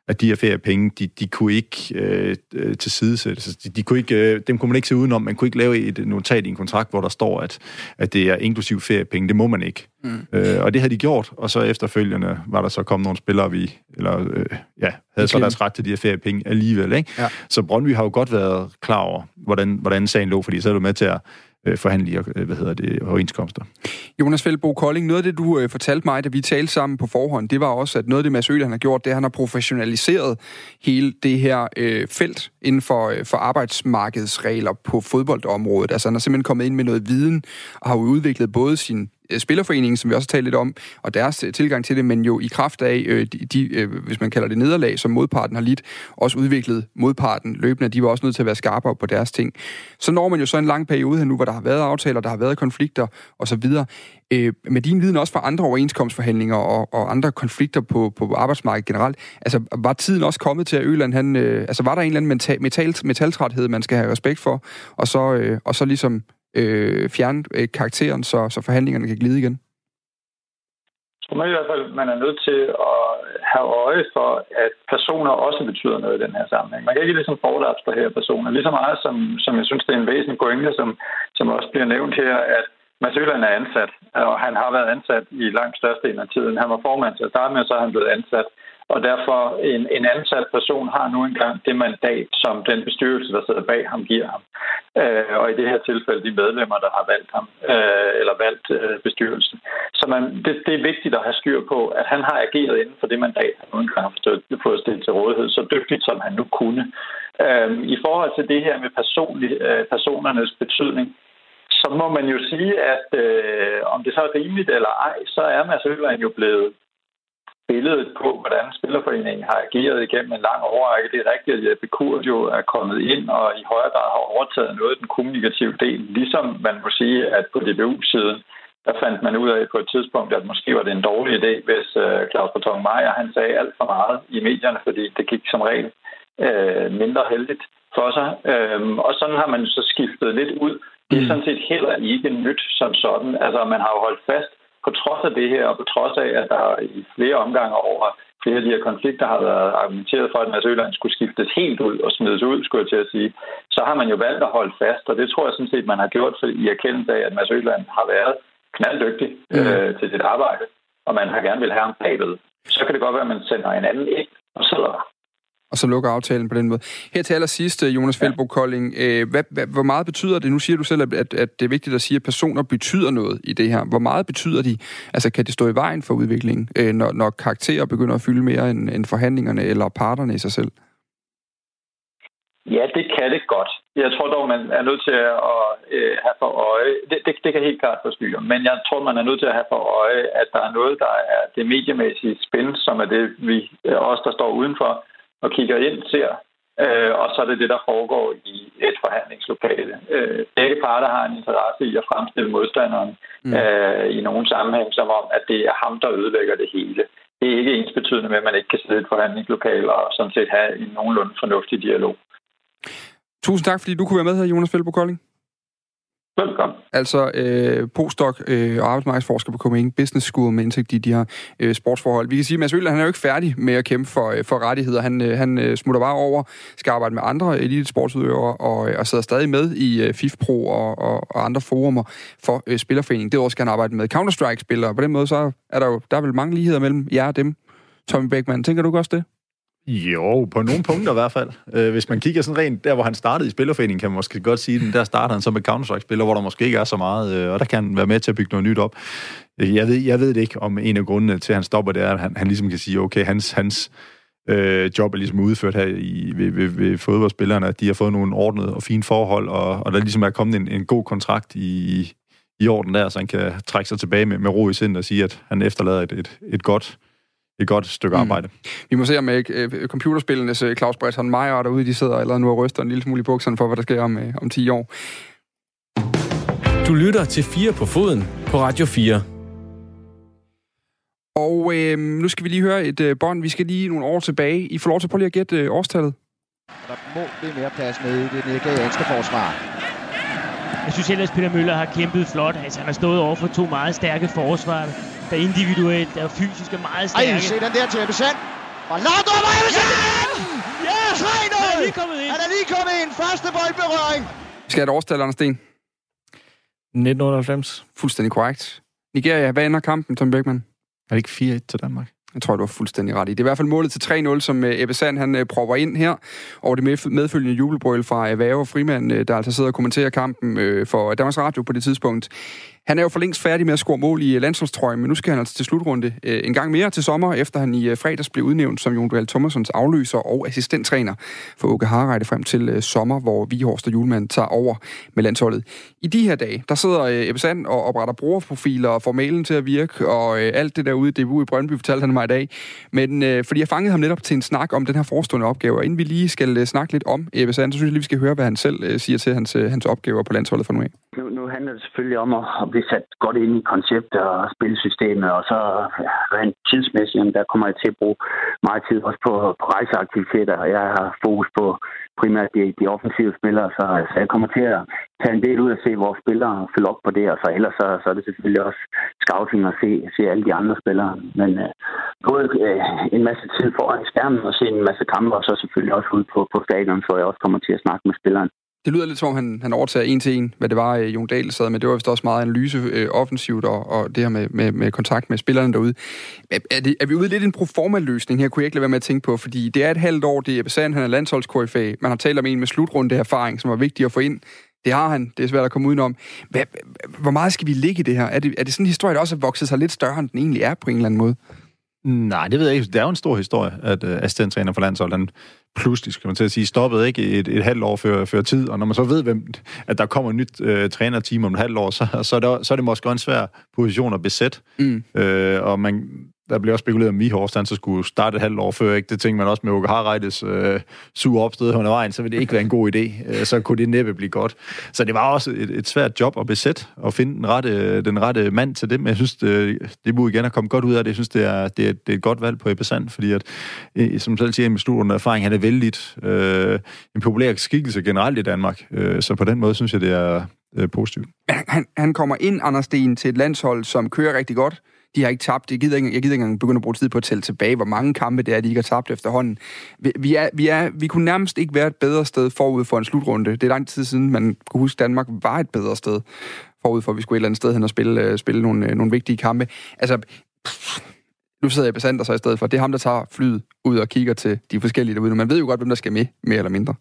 at de her feriepenge, de, de kunne ikke øh, til sidesættes. De, de kunne ikke, øh, dem kunne man ikke se udenom. Man kunne ikke lave et notat i en kontrakt, hvor der står, at, at det er inklusiv feriepenge. Det må man ikke. Mm. Øh, og det havde de gjort, og så efterfølgende var der så kommet nogle spillere, vi eller, øh, ja, havde så deres ret til de her feriepenge alligevel. Ikke? Ja. Så Brøndby har jo godt været klar over, hvordan, hvordan sagen lå, fordi så er du med til at øh, forhandlige øh, hvad hedder det, overenskomster. Jonas Fældbo Kolding, noget af det, du øh, fortalte mig, da vi talte sammen på forhånd, det var også, at noget af det, Mads Øl, han har gjort, det er, at han har professionaliseret hele det her øh, felt inden for, øh, for arbejdsmarkedsregler på fodboldområdet. Altså han har simpelthen kommet ind med noget viden, og har udviklet både sin Øh, spillerforeningen, som vi også har talt lidt om, og deres øh, tilgang til det, men jo i kraft af, øh, de, de, øh, hvis man kalder det nederlag, som modparten har lidt, også udviklet modparten løbende. De var også nødt til at være skarpere på deres ting. Så når man jo så en lang periode her nu, hvor der har været aftaler, der har været konflikter osv. Øh, med din viden også fra andre overenskomstforhandlinger og, og andre konflikter på, på arbejdsmarkedet generelt, altså var tiden også kommet til, at Øland, han, øh, altså var der en eller anden metal, metal, metaltræthed, man skal have respekt for, og så, øh, og så ligesom øh, fjerne øh, karakteren, så, så forhandlingerne kan glide igen? Så man i hvert fald man er nødt til at have øje for, at personer også betyder noget i den her sammenhæng. Man kan ikke ligesom her personer. Lige så meget som, som jeg synes, det er en væsentlig pointe, som, som også bliver nævnt her, at Mads Øland er ansat, og han har været ansat i langt største af tiden. Han var formand til at starte med, og så er han blevet ansat og derfor en, en ansat person har nu engang det mandat, som den bestyrelse, der sidder bag ham, giver ham. Øh, og i det her tilfælde de medlemmer, der har valgt ham, øh, eller valgt øh, bestyrelsen. Så man, det, det er vigtigt at have styr på, at han har ageret inden for det mandat, han nu engang har fået stillet til rådighed, så dygtigt som han nu kunne. Øh, I forhold til det her med personlig, øh, personernes betydning, så må man jo sige, at øh, om det så er rimeligt eller ej, så er Mads Øland jo blevet billedet på, hvordan Spillerforeningen har ageret igennem en lang overrække. Det er rigtigt, at Jeppe Kurt jo er kommet ind og i højere grad har overtaget noget af den kommunikative del, ligesom man må sige, at på DBU-siden, der fandt man ud af på et tidspunkt, at måske var det en dårlig idé, hvis uh, Claus Barton Meyer, han sagde alt for meget i medierne, fordi det gik som regel uh, mindre heldigt for sig. Uh, og sådan har man så skiftet lidt ud. Det er mm. sådan set heller ikke nyt som sådan. Altså, man har jo holdt fast på trods af det her, og på trods af, at der i flere omgange over flere af de her konflikter har været argumenteret for, at Mads Øland skulle skiftes helt ud og smides ud, skulle jeg til at sige, så har man jo valgt at holde fast, og det tror jeg sådan set, man har gjort i erkendelse af, at Mads Øland har været knalddygtig mm. øh, til sit arbejde, og man har gerne vil have ham bagved. Så kan det godt være, at man sender en anden ind, og så og så lukker aftalen på den måde. Her til allersidst, øh, Jonas Feldbo Kolding, øh, hvad, hvad, hvor meget betyder det? Nu siger du selv, at, at det er vigtigt at sige, at personer betyder noget i det her. Hvor meget betyder de? Altså, kan det stå i vejen for udviklingen, øh, når, når karakterer begynder at fylde mere end, end forhandlingerne eller parterne i sig selv? Ja, det kan det godt. Jeg tror dog, man er nødt til at øh, have for øje, det, det, det kan helt klart forstyrre, men jeg tror, man er nødt til at have for øje, at der er noget, der er det mediemæssige spænd, som er det, vi os, der står udenfor, og kigger ind, ser, øh, og så er det det, der foregår i et forhandlingslokale. Øh, begge parter har en interesse i at fremstille modstanderen mm. øh, i nogen sammenhæng, som om, at det er ham, der ødelægger det hele. Det er ikke ens betydende med, at man ikke kan sidde i et forhandlingslokale og sådan set have en nogenlunde fornuftig dialog. Tusind tak, fordi du kunne være med her, Jonas Felbo Kolding. Velkommen. Altså øh, postdoc øh, og arbejdsmarkedsforsker på Copenhagen Business School med indsigt i de her øh, sportsforhold. Vi kan sige, at Mads Øller, han er jo ikke færdig med at kæmpe for, øh, for rettigheder. Han, øh, han øh, smutter bare over, skal arbejde med andre elite sportsudøvere og, øh, og sidder stadig med i øh, FIFPro og, og, og andre forumer for øh, Spillerforeningen. Det også skal han arbejde med Counter-Strike-spillere. På den måde så er der jo der er vel mange ligheder mellem jer og dem. Tommy Beckmann, tænker du også det? Jo, på nogle punkter i hvert fald. Øh, hvis man kigger sådan rent der, hvor han startede i Spillerforeningen, kan man måske godt sige, den der starter han som en Counter-Strike-spiller, hvor der måske ikke er så meget, øh, og der kan han være med til at bygge noget nyt op. Øh, jeg ved, jeg ved det ikke, om en af grundene til, at han stopper, det er, at han, han ligesom kan sige, okay, hans, hans øh, job er ligesom udført her i, ved, ved, ved fodboldspillerne, at de har fået nogle ordnede og fine forhold, og, og der ligesom er kommet en, en god kontrakt i, i orden der, så han kan trække sig tilbage med, med ro i sind og sige, at han efterlader et, et, et godt et godt stykke mm. arbejde. Vi må se om uh, computerspillenes uh, Claus Breton Meyer derude, de sidder eller nu og ryster en lille smule i bukserne for, hvad der sker om, uh, om 10 år. Du lytter til 4 på foden på Radio 4. Og øh, nu skal vi lige høre et øh, bånd. Vi skal lige nogle år tilbage. I får lov til at prøve lige at gætte øh, årstallet. Der må blive mere plads med i det nigerianske forsvar. Jeg synes ellers, Peter Møller har kæmpet flot. Altså, han har stået over for to meget stærke forsvar, der individuelt og fysisk er meget stærke. Ej, se den der til Ebbe Sand. Og langt over Ebbe Sand! Ja! 3-0! Han er lige kommet ind. Han er lige kommet ind. Første boldberøring. Vi skal have et årstal, Anders Sten. 1998. Fuldstændig korrekt. Nigeria, hvad ender kampen, Tom Beckmann? Er det ikke 4-1 til Danmark? Jeg tror, du har fuldstændig ret i. Det er i hvert fald målet til 3-0, som øh, Ebbe Sand, han øh, propper ind her over det medfølgende jubelbrøl fra Værge Frimand, øh, der altså sidder og kommenterer kampen for Danmarks Radio på det tidspunkt. Han er jo for længst færdig med at score mål i øh, landsholdstrøjen, men nu skal han altså til slutrunde øh, en gang mere til sommer, efter han i øh, fredags blev udnævnt som Jon Duel Thomasons afløser og assistenttræner for Åke Harreide frem til sommer, hvor Vihorst og Julemand tager over med landsholdet. I de her dage, der sidder Ebbe Sand og opretter brugerprofiler og får mailen til at virke, og alt det der ude i DBU i Brøndby fortalte han mig i dag. Men øh, fordi jeg fangede ham netop til en snak om den her forestående opgave, og inden vi lige skal øh, snakke lidt om Ebbe Sand, så synes jeg lige, vi skal høre, hvad han selv øh, siger til hans, øh, hans opgaver på landsholdet for nu af. Nu, nu handler det selvfølgelig om at, at blive sat godt ind i konceptet og spilsystemet, og så rent tidsmæssigt, der kommer jeg til at bruge meget tid også på, på rejseaktiviteter, og jeg har fokus på primært de, de offensive spillere, så, så jeg kommer til at tage en del ud og se vores spillere følge op på det, og så ellers så, så er det selvfølgelig også scouting og se, se alle de andre spillere. Men øh, både øh, en masse tid foran skærmen og se en masse kampe, og så selvfølgelig også ud på, på stadion, så jeg også kommer til at snakke med spilleren. Det lyder lidt som om, han, han overtager en til en, hvad det var, øh, Jon Dahl sad med. Det var vist også meget analyse øh, offensivt og, og det her med, med, med kontakt med spillerne derude. Er, er, det, er vi ude lidt en proforma-løsning her, kunne jeg ikke lade være med at tænke på? Fordi det er et halvt år, det er Sand, han er landsholdskorifa. Man har talt om en med slutrunde erfaring, som var vigtig at få ind. Det har han. Det er svært at komme udenom. Hvad, hvor meget skal vi ligge i det her? Er det, er det sådan en historie, der også har vokset sig lidt større, end den egentlig er på en eller anden måde? Nej, det ved jeg ikke. Det er jo en stor historie, at øh, uh, assistenttræner for landsholdet, han pludselig, skal man til at sige, stoppede ikke et, et halvt år før, før tid, og når man så ved, hvem, at der kommer et nyt uh, trænerteam om et halvt år, så, så, er det, så er det måske en svær position at besætte. Mm. Uh, og man, der blev også spekuleret om Mihorst, han så skulle starte et halvt år før, ikke? Det tænkte man også med Åke Harreides øh, sur opsted vejen, så ville det ikke være en god idé. Øh, så kunne det næppe blive godt. Så det var også et, et svært job at besætte, og finde den rette, den rette mand til det, men jeg synes, det, det må igen at komme godt ud af det. Jeg synes, det er, det er, det er et godt valg på Ebbe Sand, fordi at, øh, som selv siger, med slutrunden erfaring, han er vældig øh, en populær skikkelse generelt i Danmark. Øh, så på den måde synes jeg, det er øh, positivt. Han, han kommer ind, Anders Sten, til et landshold, som kører rigtig godt de har ikke tabt. Jeg gider ikke, jeg gider ikke engang begynde at bruge tid på at tælle tilbage, hvor mange kampe det er, de ikke har tabt efterhånden. Vi, vi, er, vi, er, vi kunne nærmest ikke være et bedre sted forud for en slutrunde. Det er lang tid siden, man kunne huske, at Danmark var et bedre sted forud for, at vi skulle et eller andet sted hen og spille, øh, spille nogle, øh, nogle vigtige kampe. Altså, pff, nu sidder jeg besandt så i stedet for. Det er ham, der tager flyet ud og kigger til de forskellige derude. Man ved jo godt, hvem der skal med, mere eller mindre.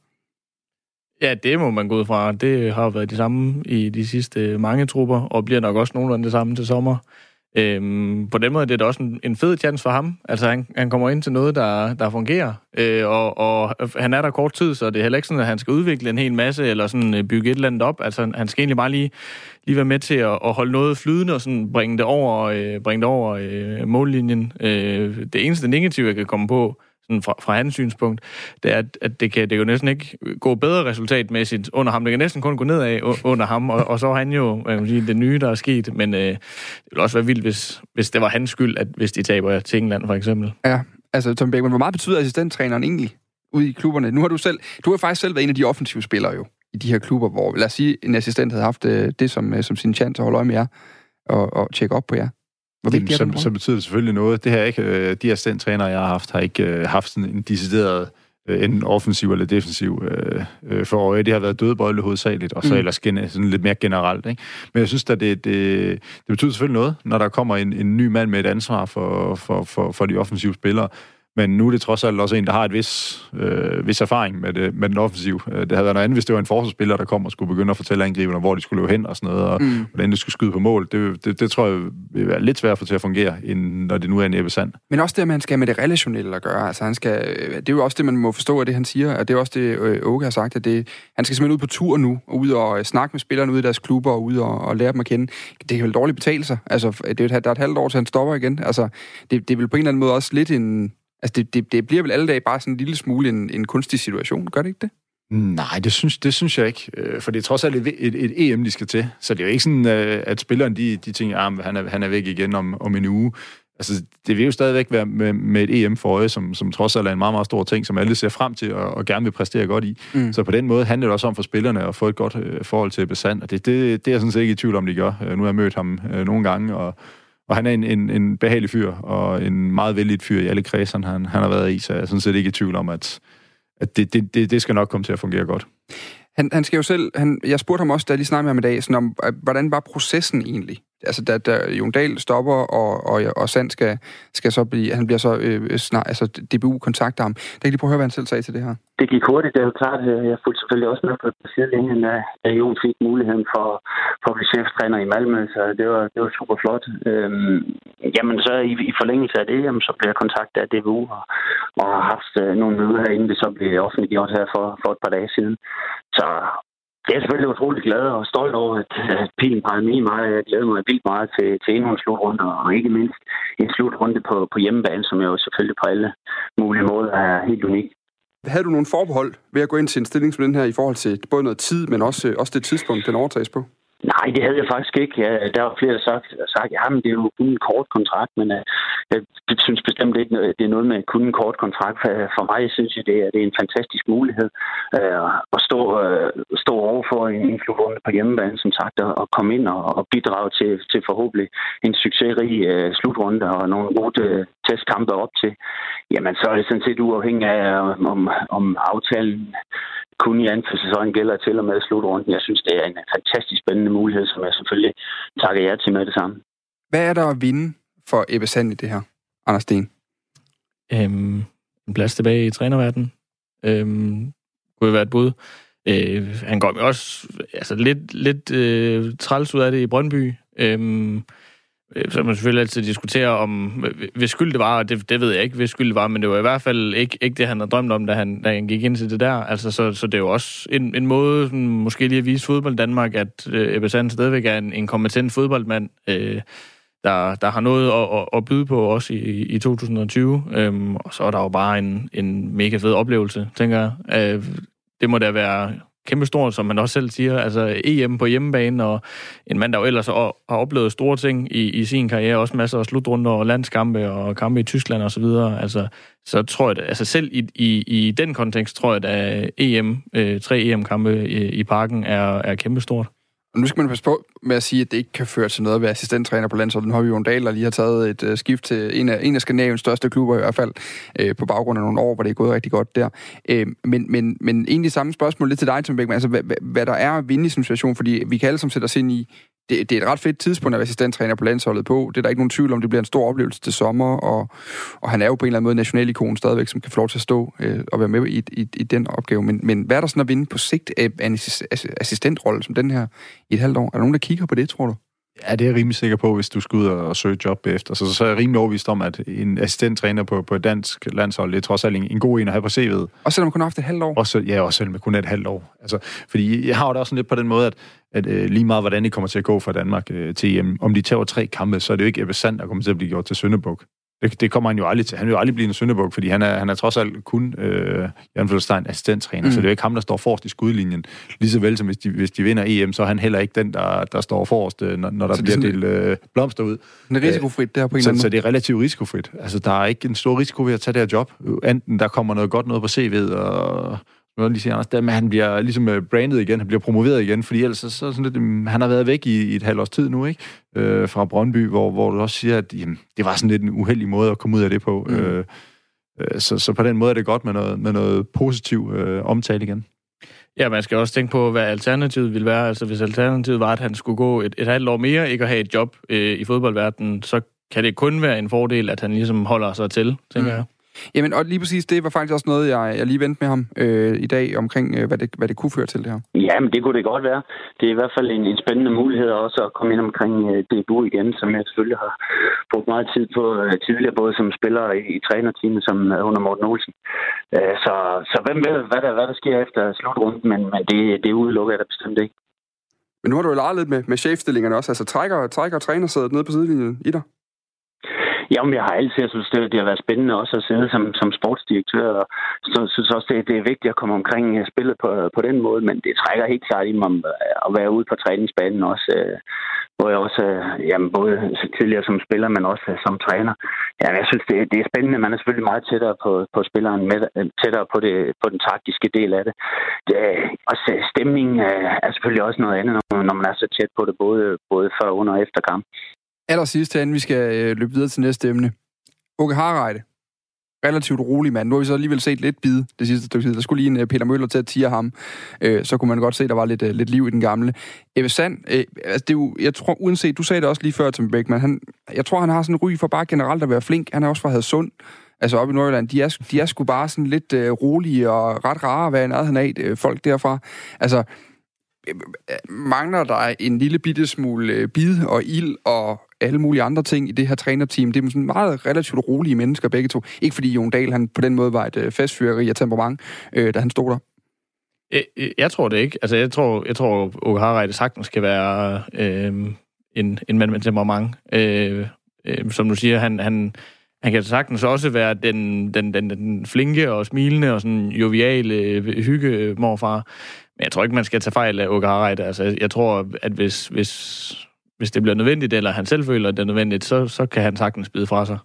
Ja, det må man gå ud fra. Det har været de samme i de sidste mange trupper, og bliver nok også nogenlunde det samme til sommer. Øhm, på den måde det er det også en, en fed chance for ham. Altså, han, han kommer ind til noget, der, der fungerer, øh, og, og han er der kort tid, så det er heller ikke sådan, at han skal udvikle en hel masse, eller sådan øh, bygge et eller andet op. Altså, han skal egentlig bare lige, lige være med til at, at holde noget flydende, og sådan bringe det over, øh, bringe det over øh, mållinjen. Øh, det eneste negative, jeg kan komme på, sådan fra, fra hans synspunkt, det er, at, at det, kan, det kan jo næsten ikke gå bedre resultatmæssigt under ham. Det kan næsten kun gå nedad under ham, og, og så er han jo jeg sige, det nye, der er sket. Men øh, det ville også være vildt, hvis, hvis det var hans skyld, at hvis de taber til England, for eksempel. Ja, altså Tom Beckman, hvor meget betyder assistenttræneren egentlig ude i klubberne? Nu har du selv, du har faktisk selv været en af de offensive spillere jo, i de her klubber, hvor, lad os sige, en assistent havde haft øh, det som, øh, som sin chance at holde øje med jer og, og tjekke op på jer. Hvor Jamen, så, så betyder det selvfølgelig noget. Det her ikke, øh, de assistenttrænere, jeg har haft, har ikke øh, haft sådan en decideret øh, enten offensiv eller defensiv øh, øh, for øje. Det har været dødbøjle hovedsageligt, og så mm. ellers gen, sådan lidt mere generelt. Ikke? Men jeg synes at det, det, det betyder selvfølgelig noget, når der kommer en, en ny mand med et ansvar for, for, for, for de offensive spillere. Men nu er det trods alt også en, der har et vis, øh, vis erfaring med, det, med den offensiv. Øh, det havde været noget andet, hvis det var en forsvarsspiller, der kom og skulle begynde at fortælle angriberne, hvor de skulle løbe hen og sådan noget, og mm. hvordan de skulle skyde på mål. Det, det, det tror jeg vil være lidt svært at få til at fungere, end når det nu er en Ebbe Sand. Men også det, at man skal med det relationelle at gøre. Altså, han skal, det er jo også det, man må forstå af det, han siger, og det er også det, Åke har sagt, at det, han skal simpelthen ud på tur nu, og ud og snakke med spillerne ude i deres klubber, og ud og, og lære dem at kende. Det kan vel dårligt betale sig. Altså, det er, der er et halvt år, til han stopper igen. Altså, det, det er vel på en eller anden måde også lidt en... Altså, det, det, det bliver vel alle dage bare sådan en lille smule en, en kunstig situation. Gør det ikke det? Nej, det synes, det synes jeg ikke. Øh, for det er trods alt et, et, et EM, de skal til. Så det er jo ikke sådan, øh, at spilleren de, de tænker, at ah, han er, han er væk igen om, om en uge. Altså, det vil jo stadigvæk være med, med et EM for øje, som, som trods alt er en meget, meget stor ting, som alle ser frem til og, og gerne vil præstere godt i. Mm. Så på den måde handler det også om for spillerne at få et godt øh, forhold til Besand, og det, det, det er jeg sådan set ikke i tvivl om, de gør. Nu har jeg mødt ham øh, nogle gange, og og han er en, en, en behagelig fyr, og en meget vældig fyr i alle kredser, han, han har været i, så jeg er sådan set ikke i tvivl om, at, at det, det, det, det skal nok komme til at fungere godt. Han, han skal jo selv, han, jeg spurgte ham også, da jeg lige snakkede med ham i dag, sådan om, hvordan var processen egentlig? Altså da, da Jon Dahl stopper, og, og, og Sand skal, skal så blive, han bliver så øh, øh snart, altså DBU kontakter ham. Der kan lige prøve at høre, hvad han selv sagde til det her. Det gik hurtigt, det er jo klart. Jeg fulgte selvfølgelig også med på sidelinjen, øh, da, at Jon fik muligheden for, for at blive cheftræner i Malmø, så det var, det var super flot. Øhm, jamen så i, i forlængelse af det, jamen, så blev jeg kontaktet af DBU, og, og har haft øh, nogle møder herinde, det så blev offentliggjort her for, for et par dage siden. Så jeg er selvfølgelig utrolig glad og stolt over, at, at pilen pegede min meget. Jeg glæder mig vildt meget til, til endnu en slutrunde, og ikke mindst en slutrunde på, på hjemmebane, som jo selvfølgelig på alle mulige måder er helt unik. Havde du nogle forbehold ved at gå ind til en stilling som den her i forhold til både noget tid, men også, også det tidspunkt, den overtages på? Nej, det havde jeg faktisk ikke. Ja, der var flere, der sagt, sagt ja, men det er jo kun en kort kontrakt, men uh, jeg synes bestemt ikke, det er noget med at kunne en kort kontrakt. For mig synes jeg, det er, det er en fantastisk mulighed øh, at stå, øh, stå over for en, en på hjemmebane, som sagt, og komme ind og, og bidrage til, til forhåbentlig en succesrig øh, slutrunde og nogle gode testkampe op til. Jamen, så er det sådan set uafhængig af, om, om aftalen kun i anden sæson gælder til og med slutrunden. Jeg synes, det er en fantastisk spændende mulighed, som jeg selvfølgelig takker jer til med det samme. Hvad er der at vinde for Ebbe Sand i det her, Anders Sten? Øhm, en plads tilbage i trænerverdenen. Øhm, kunne være et bud. Øh, han går også altså, lidt, lidt øh, træls ud af det i Brøndby. Øhm, øh, så kan man selvfølgelig altid diskutere om, hvis skyld det var, og det, det ved jeg ikke, hvis skyld det var, men det var i hvert fald ikke, ikke det, han havde drømt om, da han, da han gik ind til det der. Altså, så, så det er jo også en, en måde, sådan, måske lige at vise fodbold Danmark, at øh, Ebbe Sand stadigvæk er en, en kompetent fodboldmand, øh, der, der har noget at, at, at byde på også i, i 2020. Øhm, og så er der jo bare en, en mega fed oplevelse, tænker jeg. Øh, det må da være kæmpestort, som man også selv siger. Altså EM på hjemmebane, og en mand, der jo ellers har oplevet store ting i, i sin karriere, også masser af slutrunder og landskampe og kampe i Tyskland osv. Altså, så tror jeg, altså selv i, i, i den kontekst, tror jeg, at EM, øh, tre EM-kampe i, øh, i parken er, er kæmpestort. Og nu skal man passe på med at sige, at det ikke kan føre til noget at være assistenttræner på landsholdet. Nu har vi jo en dag, der lige har taget et uh, skift til en af, en af Skandinaviens største klubber i hvert fald, uh, på baggrund af nogle år, hvor det er gået rigtig godt der. Uh, men, men, men egentlig samme spørgsmål lidt til dig, Tom Bækman. Altså, hvad, hvad, hvad der er at vinde i situation, fordi vi kan alle sammen sætte os ind i, det, det er et ret fedt tidspunkt at være assistenttræner på landsholdet på. Det er der ikke nogen tvivl om, det bliver en stor oplevelse til sommer, og, og han er jo på en eller anden måde nationalikon stadigvæk, som kan få lov til at stå øh, og være med i, i, i den opgave. Men, men hvad er der sådan at vinde på sigt af en assistentrolle som den her i et halvt år? Er der nogen, der kigger på det, tror du? Ja, det er jeg rimelig sikker på, hvis du skal ud og søge job efter. Så, så er jeg rimelig overvist om, at en assistenttræner på, på et dansk landshold, det er trods alt en, en god en at have på CV'et. Og selvom man kun har haft et halvt år? Også, ja, også selvom man kun er et halvt år. Altså, fordi jeg har jo da også sådan lidt på den måde, at, at øh, lige meget hvordan det kommer til at gå for Danmark øh, til EM, om de tager tre kampe, så er det jo ikke Ebbe Sand, der kommer til at blive gjort til Søndebuk. Det, det kommer han jo aldrig til. Han vil jo aldrig blive en Sønderborg, fordi han er, han er trods alt kun øh, Jan Følstein assistenttræner, mm. så det er jo ikke ham, der står forrest i skudlinjen. Lige så vel som hvis de, hvis de vinder EM, så er han heller ikke den, der, der står forrest, øh, når, når der så bliver delt øh, blomster ud. Det er risikofrit der på en så, så det er relativt risikofrit. Altså, der er ikke en stor risiko ved at tage det her job. Enten der kommer noget godt noget på CV'et, og må lige sige, Anders, der, men han bliver ligesom øh, brandet igen, han bliver promoveret igen, fordi ellers så, så sådan lidt, mm, han har været væk i, i et halvt års tid nu, ikke? Øh, fra Brøndby, hvor, hvor du også siger, at jamen, det var sådan lidt en uheldig måde at komme ud af det på. Mm. Øh, øh, så, så på den måde er det godt med noget, med noget positiv øh, omtale igen. Ja, man skal også tænke på, hvad alternativet ville være. Altså, hvis alternativet var, at han skulle gå et, et halvt år mere, ikke at have et job øh, i fodboldverdenen, så kan det kun være en fordel, at han ligesom holder sig til, tænker mm. jeg. Jamen, og lige præcis, det var faktisk også noget, jeg, jeg lige vendte med ham øh, i dag omkring, øh, hvad, det, hvad det kunne føre til det her. Ja, men det kunne det godt være. Det er i hvert fald en, en spændende mulighed også at komme ind omkring øh, DBU igen, som jeg selvfølgelig har brugt meget tid på øh, tidligere, både som spiller i, i trænerteamet som øh, under Morten Olsen. Øh, så, så hvem ved, hvad der, hvad der sker efter slutrunden, men, men det, det udelukker jeg da bestemt ikke. Men nu har du jo leget lidt med, med chefstillingerne også. Altså trækker, trækker trænersædet ned på sidelinjen i dig? Jamen, jeg har altid synes, det, det har været spændende også at sidde som, som sportsdirektør, og så synes også, det, det er vigtigt at komme omkring øh, spillet på, på den måde, men det trækker helt klart i mig øh, at være ude på træningsbanen også, øh, hvor jeg også, øh, jamen, både tidligere som spiller, men også øh, som træner. Jamen, jeg synes, det, det er spændende. Man er selvfølgelig meget tættere på, på spilleren, med, tættere på, det, på den taktiske del af det. det også stemningen er selvfølgelig også noget andet, når man er så tæt på det, både, både før, under og efter kamp allersidst herinde, vi skal øh, løbe videre til næste emne. Åke Harreide. Relativt rolig mand. Nu har vi så alligevel set lidt bid det sidste stykke tid. Der skulle lige en øh, Peter Møller til at tige ham. Øh, så kunne man godt se, at der var lidt, øh, lidt liv i den gamle. Ebbe Sand, øh, altså det er jo, jeg tror, uanset, du sagde det også lige før, Tim Beckman, han, jeg tror, han har sådan en ry for bare generelt at være flink. Han er også fra Hadsund, altså oppe i Nordjylland. De er, de er sgu bare sådan lidt øh, rolige og ret rare at være i nærheden af, øh, folk derfra. Altså, mangler der en lille bitte smule øh, bid og ild og alle mulige andre ting i det her trænerteam. Det er sådan meget relativt rolige mennesker begge to. Ikke fordi Jon Dahl han på den måde var et øh, festfyreri af temperament, øh, da han stod der. Jeg, jeg tror det ikke. Altså, jeg tror, jeg tror Åke Harreide sagtens skal være øh, en, en mand med temperament. Øh, øh, som du siger, han, han, han kan sagtens også være den, den, den, den flinke og smilende og sådan joviale øh, hygge øh, morfar. Men jeg tror ikke, man skal tage fejl af Åke Harreide. Altså, jeg tror, at hvis, hvis, hvis det bliver nødvendigt, eller han selv føler, at det er nødvendigt, så, så kan han sagtens bide fra sig.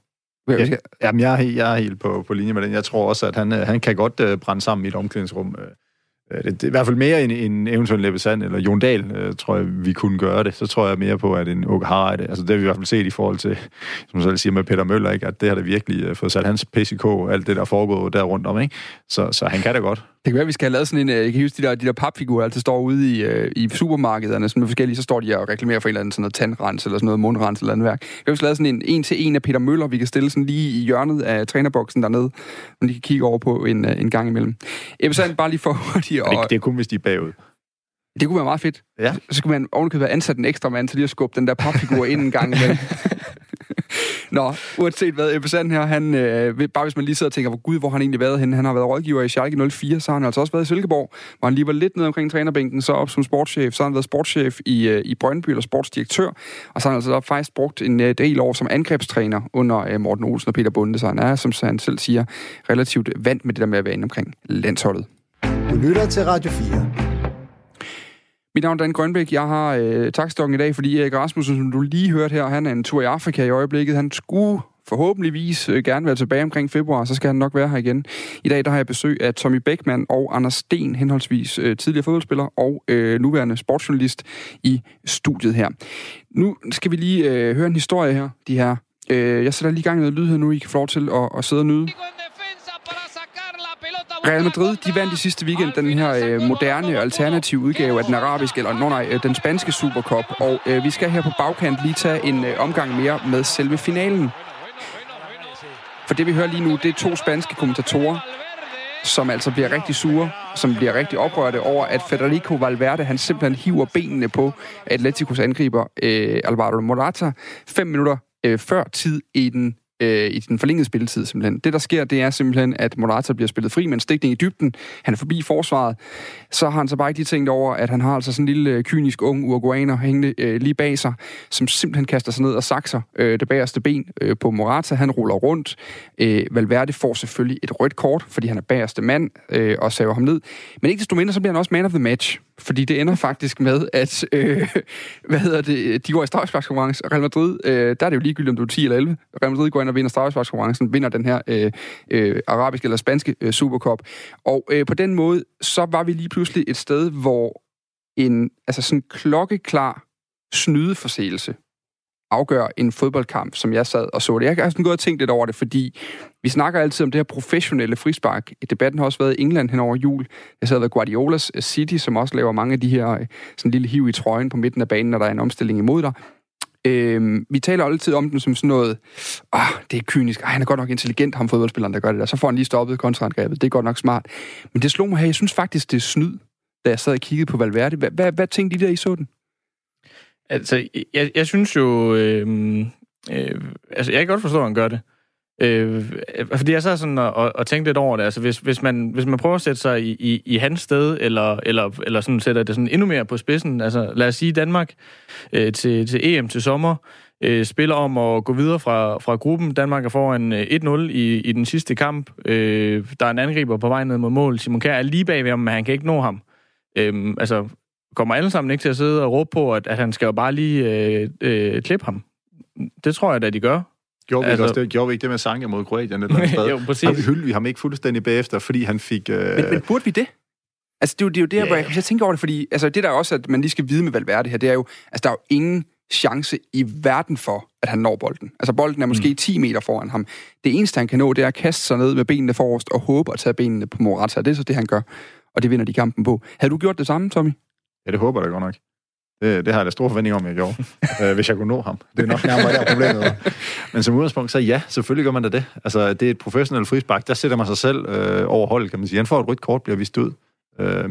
Jeg, jamen, jeg er, jeg er helt på, på linje med den. Jeg tror også, at han, øh, han kan godt uh, brænde sammen i et omklædningsrum. Uh, det, det er i hvert fald mere end, end eventuelt Leppe Sand eller Jon Dahl, uh, tror jeg, vi kunne gøre det. Så tror jeg mere på, at en Åke Harreide, altså det har vi i hvert fald set i forhold til, som selv siger med Peter Møller, ikke? at det har det virkelig uh, fået sat hans PCK, alt det der foregår der rundt om. Ikke? Så, så han kan det godt. Det kan være, at vi skal have lavet sådan en... Øh, jeg kan huske, de der, de der papfigurer, der altid står ude i, øh, i supermarkederne, sådan med forskellige, så står de og reklamerer for en eller anden sådan noget tandrens, eller sådan noget mundrens eller andet værk. Jeg har lavet sådan en en til en af Peter Møller, vi kan stille sådan lige i hjørnet af trænerboksen dernede, man lige kan kigge over på en, øh, en gang imellem. Vil sådan bare lige for hurtigt... Og... Det, det er kun, hvis de er bagud. Det kunne være meget fedt. Ja. Så skulle man ovenikøbet være ansat en ekstra mand til lige at skubbe den der papfigur ind en gang imellem. Nå, uanset hvad, Ebbe Sand her, han, øh, bare hvis man lige sidder og tænker, hvor gud, hvor han egentlig været henne? Han har været rådgiver i Schalke 04, så har han altså også været i Silkeborg, hvor han lige var lidt nede omkring trænerbænken, så op som sportschef, så har han været sportschef i, øh, i Brøndby, eller sportsdirektør, og så har han altså faktisk brugt en øh, del år som angrebstræner under øh, Morten Olsen og Peter Bunde, så han er, som han selv siger, relativt vant med det der med at være inde omkring landsholdet. Du lytter til Radio 4. Mit navn er Dan Grønbæk. Jeg har øh, takstokken i dag, fordi Erik Rasmussen, som du lige hørte her, han er en tur i Afrika i øjeblikket. Han skulle forhåbentligvis øh, gerne være tilbage omkring februar, så skal han nok være her igen. I dag der har jeg besøg af Tommy Beckmann og Anders Sten, henholdsvis øh, tidligere fodboldspiller og øh, nuværende sportsjournalist i studiet her. Nu skal vi lige øh, høre en historie her, de her. Øh, jeg sætter lige i gang med lyd her nu, I kan få lov til at, at sidde og nyde. Real Madrid, de vandt i sidste weekend den her øh, moderne alternative udgave af den arabiske, eller no, nej, øh, den spanske Supercup. Og øh, vi skal her på bagkant lige tage en øh, omgang mere med selve finalen. For det vi hører lige nu, det er to spanske kommentatorer, som altså bliver rigtig sure, som bliver rigtig oprørte over, at Federico Valverde, han simpelthen hiver benene på Atleticos angriber øh, Alvaro Morata fem minutter øh, før tid i den øh, i den forlængede spilletid simpelthen. Det, der sker, det er simpelthen, at Morata bliver spillet fri med en stikning i dybden. Han er forbi forsvaret. Så har han så bare ikke lige tænkt over, at han har altså sådan en lille øh, kynisk ung uruguaner hængende øh, lige bag sig, som simpelthen kaster sig ned og sakser øh, det bagerste ben øh, på Morata. Han ruller rundt. Øh, Valverde får selvfølgelig et rødt kort, fordi han er bagerste mand øh, og saver ham ned. Men ikke desto mindre, så bliver han også man of the match. Fordi det ender faktisk med, at øh, hvad hedder det, de går i straffesparkskonkurrence. Real Madrid, øh, der er det jo ligegyldigt, om du er 10 eller 11. Real Madrid går ind og vinder straffesparkskonkurrencen, vinder den her øh, øh, arabiske eller spanske øh, Supercup. Og øh, på den måde, så var vi lige pludselig et sted, hvor en altså sådan klokkeklar snydeforseelse afgør en fodboldkamp, som jeg sad og så det. Jeg har sådan gået og tænkt lidt over det, fordi vi snakker altid om det her professionelle frispark. Debatten har også været i England hen over jul. Jeg sad ved Guardiolas øh, City, som også laver mange af de her øh, sådan lille hiv i trøjen på midten af banen, når der er en omstilling imod dig. Øh, vi taler altid om den som sådan noget, oh, det er kynisk, Ej, han er godt nok intelligent, ham fodboldspilleren, der gør det der. Så får han lige stoppet kontraangrebet, det er godt nok smart. Men det slog mig her, jeg synes faktisk, det er snyd, da jeg sad og kiggede på Valverde. Hvad, hvad, hvad tænkte I der, I så den? Altså, jeg, jeg synes jo... Øh, øh, altså, jeg kan godt forstå, at han gør det. Øh, fordi jeg sad sådan og, og, og tænkte lidt over det. Altså, hvis, hvis, man, hvis man prøver at sætte sig i, i, i hans sted, eller, eller, eller sådan sætter det sådan endnu mere på spidsen, altså lad os sige Danmark øh, til, til EM til sommer, øh, spiller om at gå videre fra, fra gruppen. Danmark er foran øh, 1-0 i, i den sidste kamp. Øh, der er en angriber på vej ned mod mål. Simon Kjær er lige bagved ham, men han kan ikke nå ham. Øh, altså, kommer alle sammen ikke til at sidde og råbe på, at, at han skal jo bare lige øh, øh, klippe ham. Det tror jeg da, de gør. Gjorde vi, altså, også det, gjorde vi ikke det med Sanka mod Kroatien? Et eller andet sted? jo, præcis. Vi hyldte vi ham ikke fuldstændig bagefter, fordi han fik... Øh... Men, men burde vi det? Altså, det er jo det, er jo det yeah. hvor jeg, jeg tænker over det, fordi altså, det der også, at man lige skal vide med Valverde her, det er jo, altså, der er jo ingen chance i verden for, at han når bolden. Altså, bolden er måske mm. 10 meter foran ham. Det eneste, han kan nå, det er at kaste sig ned med benene forrest og håbe at tage benene på Morata. Det er så det, han gør, og det vinder de kampen på. Har du gjort det samme, Tommy? Ja, det håber jeg godt nok. Det, det har jeg da store forventninger om, jeg gjorde, øh, hvis jeg kunne nå ham. Det er nok nærmere der problemet. Men som udgangspunkt, så ja, selvfølgelig gør man da det. Altså, det er et professionelt frispark. Der sætter man sig selv øh, over holdet, kan man sige. Han får et rødt kort, bliver vist ud. Øh,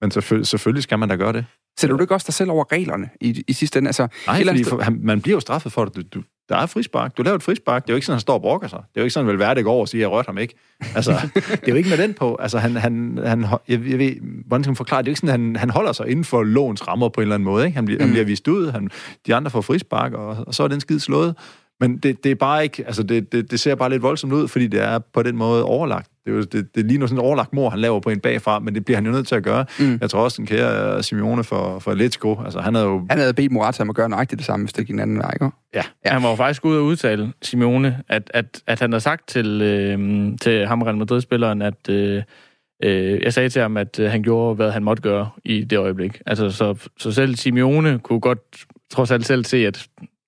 men selvfølgelig, selvfølgelig skal man da gøre det. Sætter du ikke også dig selv over reglerne i, i sidste ende? Altså, Nej, fordi for, han, man bliver jo straffet for det. Du, du, der er frispark. Du laver et frispark. Det er jo ikke sådan, han står og brokker sig. Det er jo ikke sådan, at Valverde går over og siger, at jeg rørte ham ikke. Altså, det er jo ikke med den på. Altså, han, han, han, jeg, jeg ved, hvordan skal man forklare det? er jo ikke sådan, at han, han holder sig inden for lovens rammer på en eller anden måde. Ikke? Han, bliver, mm. han bliver vist ud. Han, de andre får frispark, og, og så er den skid slået. Men det, det er bare ikke, altså det, det, det ser bare lidt voldsomt ud, fordi det er på den måde overlagt. Det er, jo, det, det lige nu sådan en overlagt mor, han laver på en bagfra, men det bliver han jo nødt til at gøre. Mm. Jeg tror også, den kære Simeone for, for Let's Go, altså han havde jo... Han havde bedt Morata om at gøre nøjagtigt det samme, hvis det gik en anden vej, ikke? Ja. ja. Han var jo faktisk ude at udtale, Simeone, at, at, at han havde sagt til, øh, til ham, Real Madrid-spilleren, at... Øh, øh, jeg sagde til ham, at øh, han gjorde, hvad han måtte gøre i det øjeblik. Altså, så, så selv Simeone kunne godt trods alt selv se, at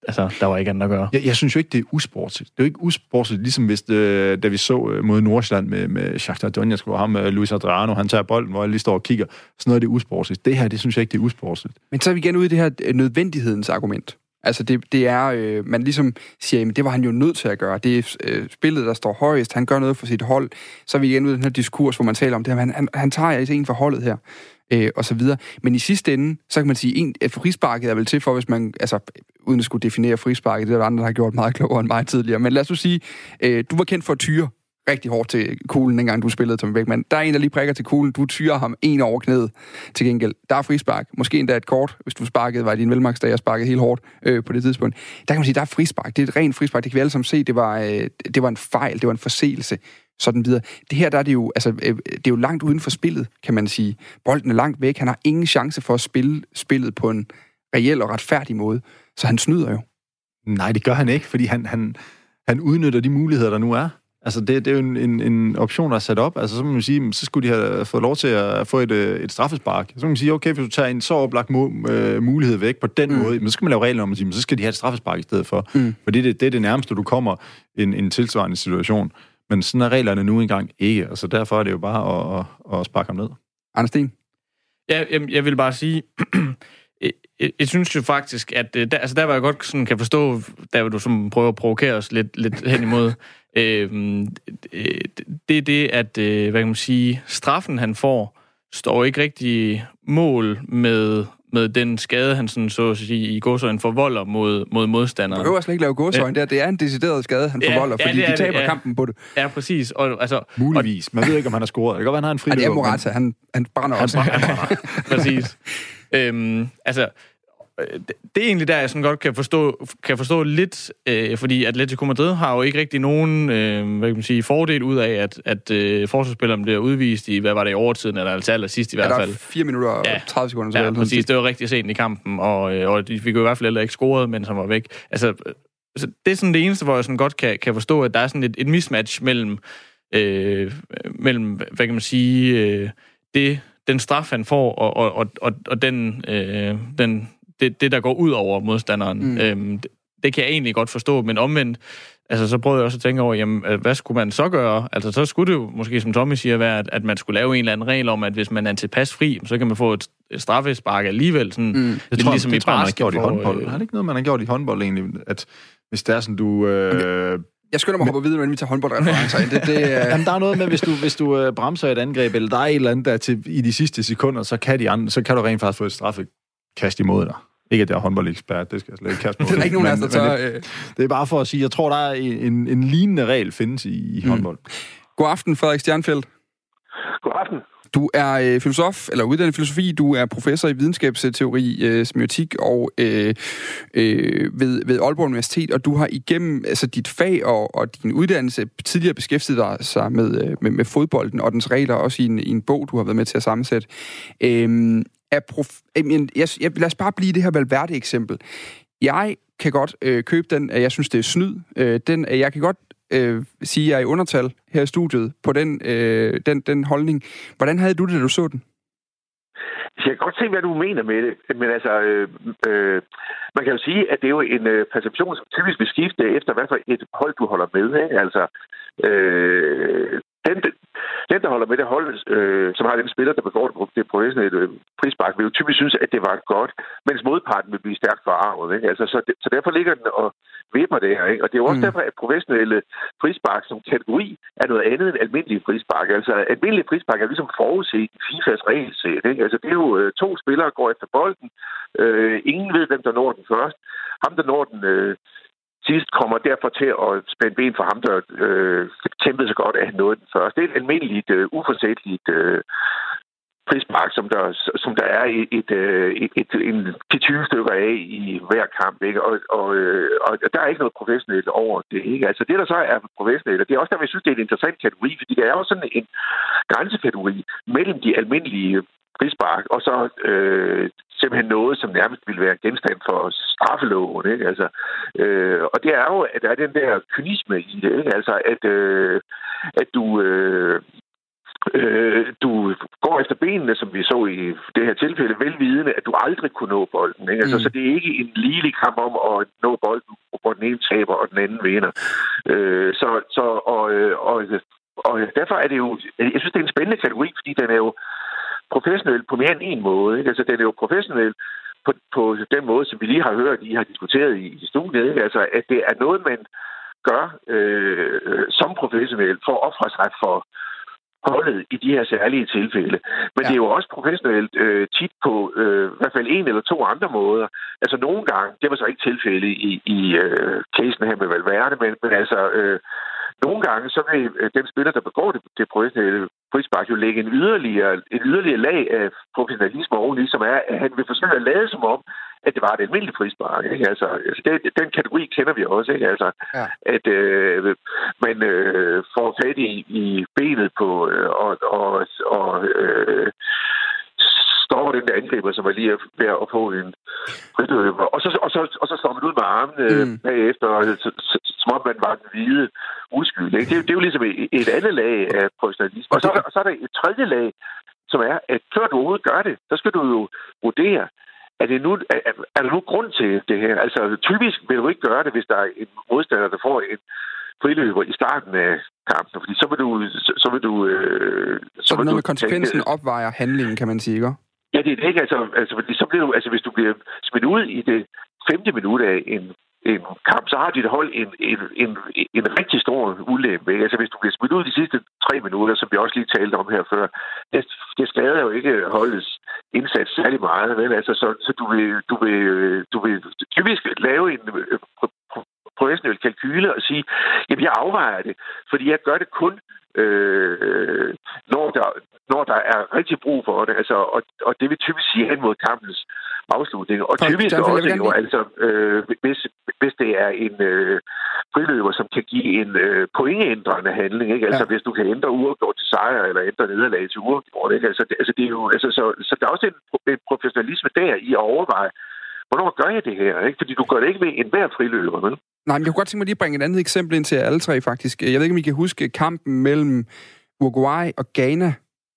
altså, der var ikke andet at gøre. Jeg, jeg synes jo ikke, det er usportsligt. Det er jo ikke usportsligt, ligesom hvis øh, da vi så øh, mod Nordsjælland med, med Shakhtar Donetsk, hvor ham, øh, Luis Adriano, han tager bolden, hvor jeg lige står og kigger. Sådan noget det er usportsligt. Det her, det synes jeg ikke, det er usportsligt. Men så er vi igen ude i det her nødvendighedens argument. Altså det, det er, øh, man ligesom siger, jamen det var han jo nødt til at gøre. Det er øh, spillet, der står højest. Han gør noget for sit hold. Så er vi igen ude i den her diskurs, hvor man taler om det her. Han, han, han tager altså en for holdet her øh, og så videre. Men i sidste ende, så kan man sige, en, at frisparket er vel til for, hvis man, altså uden at skulle definere frisparket, det er der andre, der har gjort meget klogere end mig tidligere, men lad os nu sige, øh, du var kendt for at tyre rigtig hårdt til kuglen, dengang du spillede Tommy Beckmann. Der er en, der lige prikker til kuglen. Du tyrer ham en over knæet til gengæld. Der er frispark. Måske endda et kort, hvis du sparkede, var i din da jeg sparkede helt hårdt øh, på det tidspunkt. Der kan man sige, der er frispark. Det er et rent frispark. Det kan vi alle sammen se. Det var, øh, det var en fejl. Det var en forseelse sådan videre. Det her, der er det jo, altså, øh, det er jo langt uden for spillet, kan man sige. Bolden er langt væk. Han har ingen chance for at spille spillet på en reel og retfærdig måde. Så han snyder jo. Nej, det gør han ikke, fordi han, han, han udnytter de muligheder, der nu er. Altså, det, det er jo en, en, en option, der er sat op. Altså, så må man sige, så skulle de have fået lov til at få et, øh, et straffespark. Så kan man sige, okay, hvis du tager en så oplagt mu- øh, mulighed væk på den mm. måde, så skal man lave regler om at sige, men så skal de have et straffespark i stedet for. Mm. For det, det, det er det nærmeste, du kommer en, en tilsvarende situation. Men sådan er reglerne nu engang ikke, altså derfor er det jo bare at, at, at sparke ham ned. Anders Sten? Ja, jeg, jeg vil bare sige, jeg, jeg, jeg synes jo faktisk, at øh, der, altså der var jeg godt sådan kan forstå, der hvor du som prøver at provokere os lidt, lidt hen imod, øh, det er det, at, øh, hvad kan man sige, straffen han får, står ikke rigtig mål med med den skade, han sådan, så at sige, i godsøjen forvolder mod, mod modstanderen. Du behøver slet ikke lave godsøjen ja. der. Det er en decideret skade, han forvolder, ja, fordi de taber det, ja. kampen på det. Ja, præcis. Og, altså, Muligvis. Man ved ikke, om han har scoret. Det kan godt være, han har en fri. Ja, det er Morata. Han, han brænder han også. Brænder, han brænder. præcis. øhm, altså, det er egentlig der, jeg sådan godt kan forstå, kan forstå lidt, øh, fordi Atletico Madrid har jo ikke rigtig nogen øh, hvad kan man sige, fordel ud af, at, at øh, forsvarsspilleren bliver udvist i, hvad var det, i overtiden, eller altså aller sidst i hvert fald. Ja, der er 4 minutter og ja. 30 sekunder. Så ja, præcis. Det var rigtig sent i kampen, og, øh, og fik jo i hvert fald heller ikke scoret, men som var væk. Altså, så det er sådan det eneste, hvor jeg sådan godt kan, kan forstå, at der er sådan et, et mismatch mellem, øh, mellem hvad kan man sige, øh, det, den straf, han får, og, og, og, og, og den, øh, den det, det, der går ud over modstanderen. Mm. Øhm, det, det kan jeg egentlig godt forstå, men omvendt, altså, så prøvede jeg også at tænke over, jamen, øh, hvad skulle man så gøre? Altså, så skulle det jo måske, som Tommy siger, være, at, at man skulle lave en eller anden regel om, at hvis man er tilpas fri, så kan man få et straffespark alligevel. Sådan, mm. Det tror, ligesom det i tror, man har gjort i håndbold. Øh, har det ikke noget, man har gjort i håndbold egentlig? At hvis det er sådan, du... Øh, jeg skynder mig at hoppe videre, når vi tager håndboldreferencer Det, det, uh... Jamen, der er noget med, hvis du, hvis du uh, bremser et angreb, eller der er et eller andet, der til, i de sidste sekunder, så kan, de andre, så kan du rent faktisk få et straffekast imod dig. Ikke, at jeg er håndboldekspert, det skal jeg slet ikke kaste på. det er ikke nogen af os, der tør... Det, det er bare for at sige, jeg tror, der er en, en lignende regel findes i, i mm. håndbold. God aften, Frederik Stjernfeldt. God aften. Du er øh, filosof, eller uddannet filosofi, du er professor i videnskabsteori, øh, semiotik og øh, øh, ved, ved Aalborg Universitet, og du har igennem altså, dit fag og, og din uddannelse tidligere beskæftiget dig sig med, øh, med, med fodbolden og dens regler, også i en, i en bog, du har været med til at sammensætte. Øh, er prof- jeg, jeg, jeg, lad os bare blive det her valværdige eksempel. Jeg kan godt øh, købe den, at jeg synes, det er snyd. Øh, den, at jeg kan godt øh, sige, at jeg er i undertal her i studiet på den, øh, den, den holdning. Hvordan havde du det, da du så den? Altså, jeg kan godt se, hvad du mener med det, men altså, øh, øh, man kan jo sige, at det er jo en øh, perception, som typisk vil skifte efter, hvad for et hold du holder med. Ikke? Altså, øh, den, den, der holder med det hold, øh, som har den spiller, der begår det, det professionelle øh, prisbak, vil jo typisk synes, at det var godt, mens modparten vil blive stærkt forarvet. Ikke? Altså, så, så derfor ligger den og vipper det her. Ikke? Og det er jo også mm. derfor, at professionelle prisbak som kategori er noget andet end almindelige prisbak. Altså, almindelige prisbak er ligesom forudset i FIFAs regelsæt. Ikke? Altså, det er jo øh, to spillere, går efter bolden. Øh, ingen ved, hvem der når den først. Ham, der når den... Øh, sidst kommer derfor til at spænde ben for ham, der øh, kæmpede så godt, at han nåede den først. Det er et almindeligt, øh, uforsætteligt øh, prismark, som der, som der er et, et, et, et, en, til 20 stykker af i hver kamp. Ikke? Og, og, øh, og der er ikke noget professionelt over det. Ikke? Altså det, der så er professionelt, og det er også der, jeg synes, det er en interessant kategori, fordi der er jo sådan en grænsekategori mellem de almindelige frispark, og så øh, simpelthen noget, som nærmest ville være genstand for straffeloven. Ikke? Altså, øh, og det er jo, at der er den der kynisme i det, ikke? Altså, at, øh, at du... Øh, øh, du går efter benene, som vi så i det her tilfælde, velvidende, at du aldrig kunne nå bolden. Ikke? Altså, mm. Så det er ikke en ligelig kamp om at nå bolden, hvor den ene taber, og den anden vinder. Øh, så, så, og, øh, og, og derfor er det jo... Jeg synes, det er en spændende kategori, fordi den er jo professionel på mere end en måde. Ikke? Altså, den er jo professionel på, på den måde, som vi lige har hørt, I har diskuteret i, i studiet. Ikke? Altså, at det er noget, man gør øh, øh som professionel for at ofre sig for holdet i de her særlige tilfælde. Men ja. det er jo også professionelt øh, tit på øh, i hvert fald en eller to andre måder. Altså nogle gange, det var så ikke tilfælde i, i øh, casen her med Valverde, men, men altså øh, nogle gange, så vil øh, den spiller, der begår det, det professionelle frispark, jo lægge en yderligere, en yderligere lag af professionalisme oveni, som er, at han vil forsøge at lade som om, at det var et almindeligt frispark. Ikke? Altså, altså det, den kategori kender vi også. Ikke? Altså, ja. At øh, man øh, får fat i, i benet på øh, og, og, og øh, stopper den der angriber, som er lige ved at få en fridøber. Og så, og, så, og så står man ud med armene mm. bagefter, og, som om man var den hvide uskyld. Ikke? Det, det, er jo ligesom et, et andet lag af professionalisme. Og så, og så er der et tredje lag, som er, at før du overhovedet gør det, så skal du jo vurdere, er, det nu, er, er der nu grund til det her? Altså, typisk vil du ikke gøre det, hvis der er en modstander, der får en friløber i starten af kampen, fordi så vil du... Så, så vil du øh, så, så vil noget du med konsekvensen tænke, opvejer handlingen, kan man sige, ikke? Ja, det er det ikke. Altså, altså, fordi så bliver du, altså, hvis du bliver smidt ud i det femte minut af en, en kamp, så har dit hold en, en, en, en rigtig stor ulempe. Altså, hvis du bliver smidt ud de sidste tre minutter, som vi også lige talte om her før, det, det skader jo ikke holdets indsats særlig meget. Vel? Altså, så, så du, vil, du, vil, du vil typisk lave en øh, professionel kalkyle og sige, jamen jeg afvejer det, fordi jeg gør det kun øh, når, der, når der er rigtig brug for det. Altså, og, og det vil typisk sige hen mod kampens afslutning. Og typisk John, også jo, altså, øh, hvis, hvis det er en øh, friløber, som kan give en øh, pointændrende handling, ikke? Altså, ja. hvis du kan ændre uafgjort til sejr, eller ændre nederlag til uafgjort, ikke? Altså, det, altså, det er jo, altså, så, så der er også en, en professionalisme der i at overveje, hvornår gør jeg det her? Ikke? Fordi du gør det ikke med enhver friløber, vel? Nej, men jeg kunne godt tænke mig lige at bringe et andet eksempel ind til alle tre, faktisk. Jeg ved ikke, om I kan huske kampen mellem Uruguay og Ghana.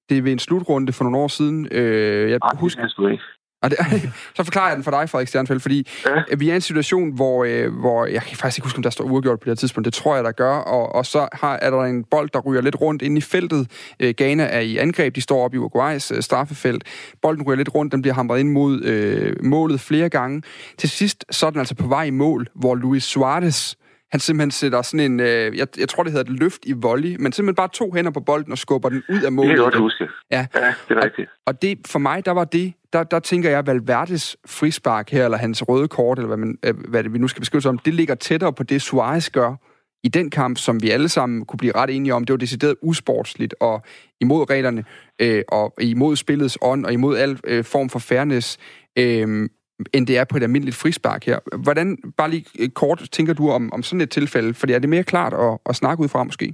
Det er ved en slutrunde for nogle år siden. Øh, jeg Ej, husker... det ikke. Og det, så forklarer jeg den for dig, Frederik Stjernfeldt, fordi ja. vi er i en situation, hvor, øh, hvor jeg kan faktisk ikke huske, om der står uafgjort på det her tidspunkt. Det tror jeg, der gør. Og, og så har, er der en bold, der ryger lidt rundt ind i feltet. Øh, Ghana er i angreb. De står op i Uruguays øh, straffefelt. Bolden ryger lidt rundt. Den bliver hamret ind mod øh, målet flere gange. Til sidst så er den altså på vej i mål, hvor Luis Suarez han simpelthen sætter sådan en, øh, jeg, jeg tror det hedder et løft i volley, men simpelthen bare to hænder på bolden og skubber den ud af målet. Det er godt huske. Ja, ja det er rigtigt. Og, og det, for mig, der var det, der, der tænker jeg, Valverdes frispark her, eller hans røde kort, eller hvad, man, øh, hvad det, vi nu skal beskrive som, det ligger tættere på det, Suarez gør i den kamp, som vi alle sammen kunne blive ret enige om. Det var decideret usportsligt og imod reglerne, øh, og imod spillets ånd, og imod al øh, form for fairness. Øh, end det er på et almindeligt frispark her. Hvordan, bare lige øh, kort, tænker du om, om sådan et tilfælde? For er det mere klart at, at snakke ud fra, måske?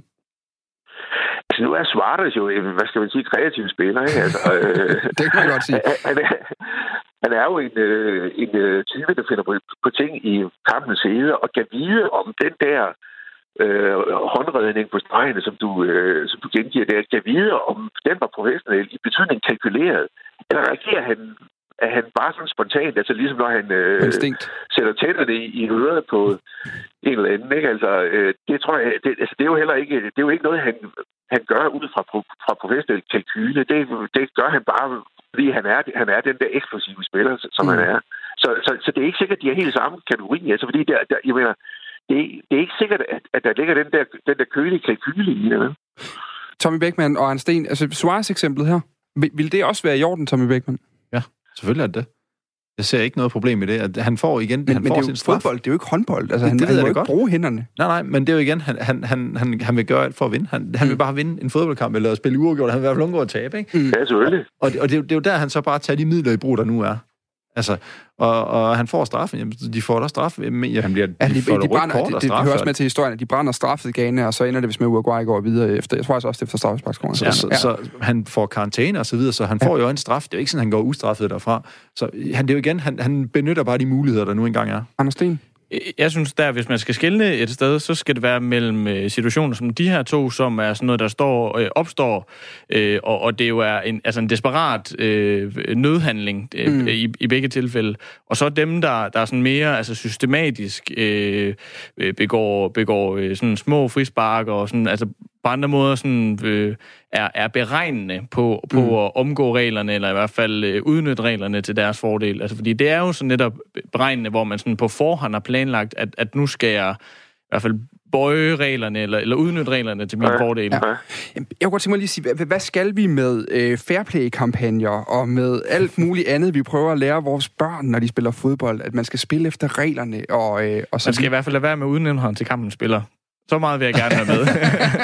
Altså, nu er Suarez jo, hvad skal man sige, kreativ spiller, ikke? Altså, øh, det kan man godt sige. Han er, han er jo en, øh, en øh, type, der finder på, på ting i kampens side, og kan vide om den der øh, håndredning på stregene, som du, øh, som du gengiver der, kan vide om den var professionel i betydning kalkuleret, eller reagerer han er han bare sådan spontant, altså ligesom når han øh, sætter tænderne i, i øret på en eller anden, ikke? Altså, øh, det tror jeg, det, altså, det er jo heller ikke, det er jo ikke noget, han, han gør ud fra, fra professionel kalkyle. Det, det gør han bare, fordi han er, han er den der eksplosive spiller, som mm. han er. Så, så, så det er ikke sikkert, at de er helt samme kategori. Altså, fordi der, der, jeg mener, det, det er ikke sikkert, at, at der ligger den der, den der kølige kalkyle i det. Tommy Beckmann og Arne Sten, altså Suarez eksemplet her, vil, vil det også være i orden, Tommy Beckmann? Selvfølgelig er det det. Jeg ser ikke noget problem i det. At han får igen men, han men får det er jo sin fodbold, det er jo ikke håndbold. Altså, han, det, det han må ikke godt. bruge hænderne. Nej, nej, men det er jo igen, han, han, han, han, han vil gøre alt for at vinde. Han, han mm. vil bare vinde en fodboldkamp, eller spille uafgjort. Han vil i hvert fald undgå at tabe, ikke? Mm. Ja, selvfølgelig. Og, det, og det, det, er jo der, han så bare tager de midler i brug, der nu er. Altså, og, og han får straffen. Jamen, de får da straf. Men ja, han bliver, ja, de, de, de, brænder, kort det, det, det hører også med til historien, at de brænder straffet Ghana, og så ender det, hvis med Uruguay går videre efter. Jeg tror altså også, det er efter straffesparkskolen. Så, ja. så, så, han får karantæne og så videre, så han får ja. jo en straf. Det er jo ikke sådan, han går ustraffet derfra. Så han, det er jo igen, han, han benytter bare de muligheder, der nu engang er. Anders Sten? Jeg synes der, hvis man skal skille et sted, så skal det være mellem øh, situationer som de her to, som er sådan noget, der står, øh, opstår, øh, og, og det jo er en, altså en desperat øh, nødhandling øh, mm. i, i begge tilfælde. Og så dem, der, der er sådan mere altså systematisk øh, begår, begår øh, sådan små frispark og sådan, altså på andre måder sådan, øh, er, er beregnende på, på mm. at omgå reglerne, eller i hvert fald øh, udnytte reglerne til deres fordel. Altså, fordi det er jo sådan netop beregnende, hvor man sådan på forhånd har planlagt, at, at nu skal jeg i hvert fald bøje reglerne, eller, eller udnytte reglerne til min ja, fordel. Ja. Jeg kunne godt tænke mig lige at sige, hvad, hvad skal vi med øh, fairplay-kampagner, og med alt muligt andet, vi prøver at lære vores børn, når de spiller fodbold, at man skal spille efter reglerne, og, øh, og så... Man skal i hvert fald lade være med at udnævne til kampen spiller. Så meget vil jeg gerne have med.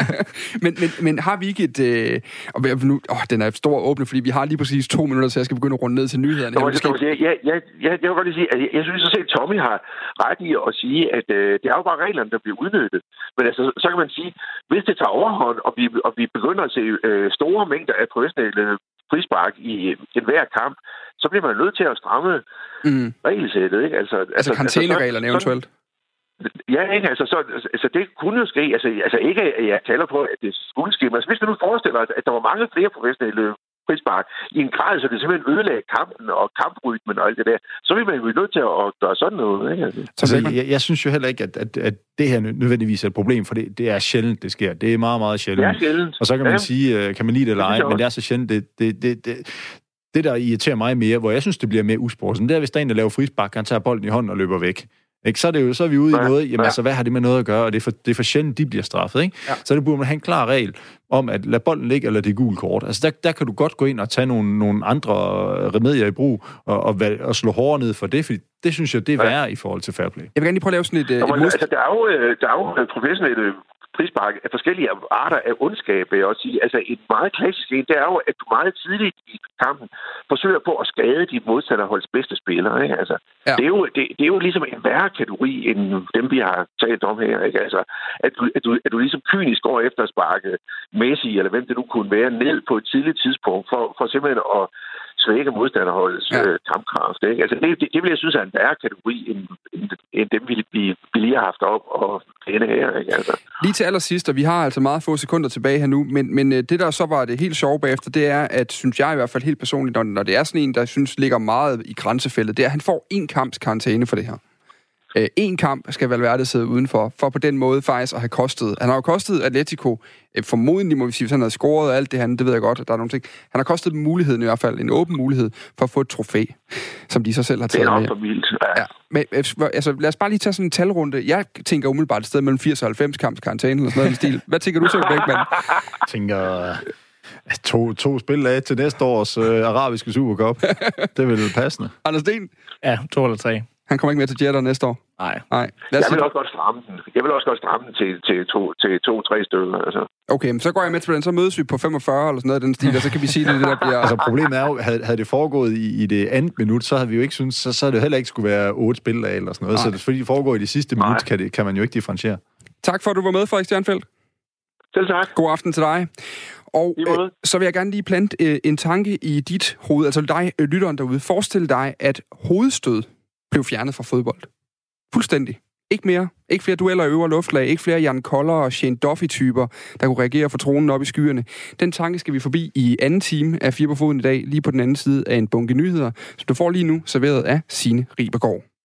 men, men, men har vi ikke et... Øh, og nu, åh, den er stor åbne, fordi vi har lige præcis to minutter, så jeg skal begynde at runde ned til nyhederne. Jeg, skal... jeg, jeg, jeg, jeg, jeg vil godt lige sige, at jeg, jeg synes at Tommy har ret i at sige, at øh, det er jo bare reglerne, der bliver udnyttet. Men altså, så kan man sige, hvis det tager overhånd, og vi, og vi begynder at se øh, store mængder af professionelle frispark i enhver kamp, så bliver man nødt til at stramme mm. regelsættet. Ikke? Altså, altså, altså karantænereglerne altså, eventuelt? Ja, ikke? Altså, så, altså, det kunne jo ske. Altså, altså ikke, at jeg taler på, at det skulle ske. Men altså, hvis du nu forestiller dig, at der var mange flere professionelle frispark i en grad, så det simpelthen ødelagde kampen og kamprytmen og alt det der, så vil man jo nødt til at gøre sådan noget. Ikke? Altså, altså jeg, jeg synes jo heller ikke, at, at, at det her nødvendigvis er et problem, for det, det er sjældent, det sker. Det er meget, meget sjældent. Det er sjældent. Og så kan man ja. sige, øh, kan man lide det eller ej, men det er så sjældent. Det, det, det, det, det, der irriterer mig mere, hvor jeg synes, det bliver mere usportsligt, det er, hvis der er en, der laver frispark, han tager bolden i hånden og løber væk. Ikke? Så, er det jo, så er vi ude ja, i noget, jamen ja. altså, hvad har det med noget at gøre? Og det er for, det er for sjældent, de bliver straffet. Ikke? Ja. Så det burde man have en klar regel om, at lad bolden ligge, eller det er gul kort. Altså, der, der kan du godt gå ind og tage nogle, nogle andre remedier i brug, og, og, og slå hårdere ned for det, fordi det synes jeg, det er værre ja. i forhold til fair play. Jeg vil gerne lige prøve at lave sådan et... Nå, et altså, der er jo, øh, der er jo professionelle frispark af forskellige arter af ondskab, vil jeg også sige. Altså et meget klassisk en, det er jo, at du meget tidligt i kampen forsøger på at skade dit modstanderholds bedste spillere. Ikke? Altså, ja. det, er jo, det, det, er jo ligesom en værre kategori end dem, vi har talt om her. Ikke? Altså, at, du, at, du, at du ligesom kynisk går efter at sparke Messi, eller hvem det nu kunne være, ned på et tidligt tidspunkt, for, for simpelthen at svække modstanderholdets ja. øh, kampkraft. Ikke? Altså, det, det, det vil jeg synes er en værre kategori, end, end, end dem, vi, vi, vi lige har haft op og denne her. Ikke? Altså. Lige til allersidst, og vi har altså meget få sekunder tilbage her nu, men, men øh, det, der så var det helt sjove bagefter, det er, at synes jeg i hvert fald helt personligt, når, når det er sådan en, der synes ligger meget i grænsefældet, det er, at han får en kamps karantæne for det her. Øh, en kamp skal Valverde sidde udenfor, for på den måde faktisk at have kostet. Han har jo kostet Atletico, øh, formodentlig må vi sige, hvis han har scoret og alt det han, det ved jeg godt, at der er nogle ting. Han har kostet dem muligheden i hvert fald, en åben mulighed for at få et trofæ, som de så selv har taget Det er med. nok for vildt. Ja. Ja, men øh, altså, lad os bare lige tage sådan en talrunde. Jeg tænker umiddelbart et sted mellem 80 og 90 kamps karantæne eller sådan noget stil. Hvad tænker du så, Bækman? Jeg tænker, to, to spil af til næste års øh, arabiske Supercup. det er vel passende. Anders Sten, Ja, to eller tre. han kommer ikke med til Jetter næste år. Nej. Nej. Lad os Jeg vil sige, også godt stramme den. Jeg vil også godt stramme den til, til, to, til to-tre stykker. Altså. okay, men så går jeg med til den. Så mødes vi på 45 eller sådan noget i den stil, og så kan vi sige, det, det der bliver... Altså problemet er jo, havde, havde det foregået i, i det andet minut, så havde vi jo ikke synes, så, så havde det heller ikke skulle være otte spil af eller sådan noget. Nej. Så det, fordi det foregår i det sidste Nej. minut, kan, det, kan man jo ikke differentiere. Tak for, at du var med, Frederik Stjernfeldt. Selv tak. God aften til dig. Og øh, så vil jeg gerne lige plante øh, en tanke i dit hoved, altså dig, øh, lytteren derude. Forestil dig, at hovedstød blev fjernet fra fodbold. Fuldstændig. Ikke mere. Ikke flere dueller i øvre luftlag. Ikke flere Jan Koller og Shane Duffy-typer, der kunne reagere for tronen op i skyerne. Den tanke skal vi forbi i anden time af Fire på Foden i dag, lige på den anden side af en bunke nyheder, som du får lige nu serveret af Sine Ribergaard.